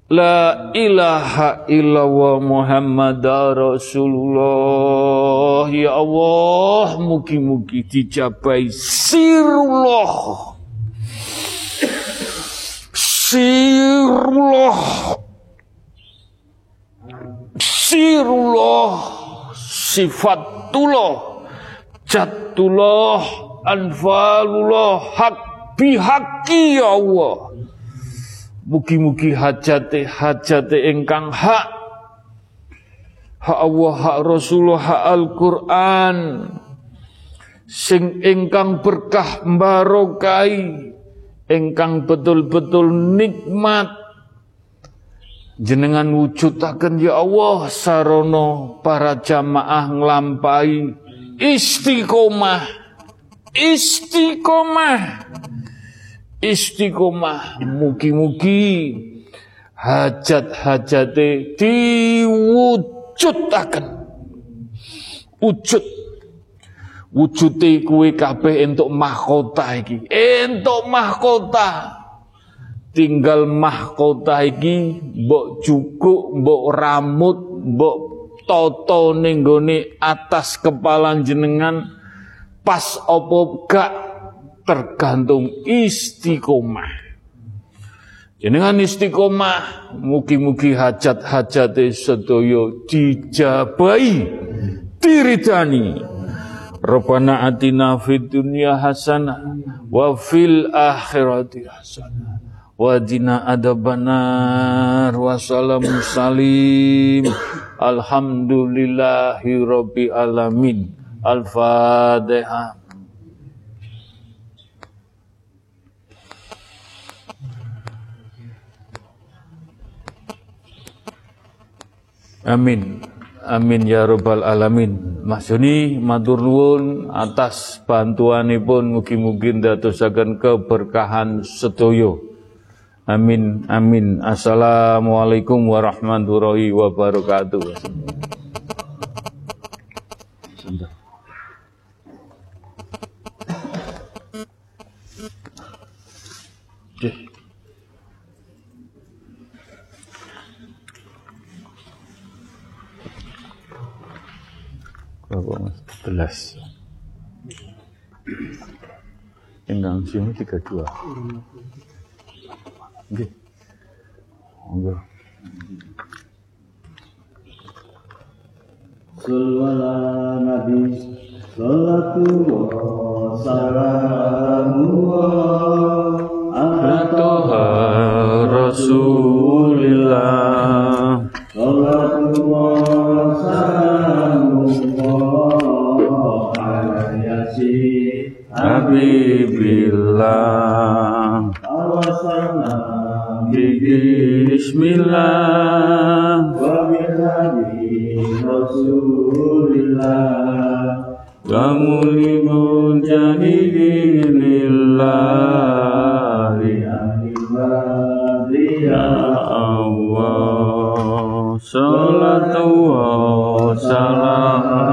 La ilaha illallah Muhammad Rasulullah. Ya Allah Mugi-mugi dijabai Sirullah. Sirullah. Sirullah sifatullah jatullah anfalullah hak bihaki ya Allah. Mugi-mugi hajate hajate engkang hak. Hak Allah hak Rasulullah hak Al-Quran. Sing ingkang berkah barokai ingkang betul-betul nikmat jenengan wujudaken ya Allah sarono para jamaah nglampahi istiqomah. Istiqomah. Istiqomah. Mugi-mugi hajat-hajate diwujudaken. Wujud. Wujude kuwe kabeh entuk mahkota iki. Entuk mahkota tinggal mahkota iki mbok jukuk mbok rambut mbok toto ning atas kepala jenengan pas opo gak tergantung istiqomah. Jenengan istiqomah mugi-mugi hajat-hajate sedaya dijabahi diridani. Rabbana atina fid dunya hasanah wa fil akhirati hasanah wa dina adabanar wa salam salim alhamdulillahi rabbi alamin al-fatihah Amin. Amin ya rabbal alamin. Mas Joni matur nuwun atas bantuanipun mugi-mugi ndadosaken keberkahan sedaya. Amin amin. Assalamualaikum warahmatullahi wabarakatuh. Belas. Enggak tiga dua. Sallallahu Nabi Salatu wa salamu ala Rasulillah Salatu wa salamu ala Yasin Habibillah bismillah. Wa bihadi rasulillah wa mulimul jahidin lillah ya Allah. salatullah salam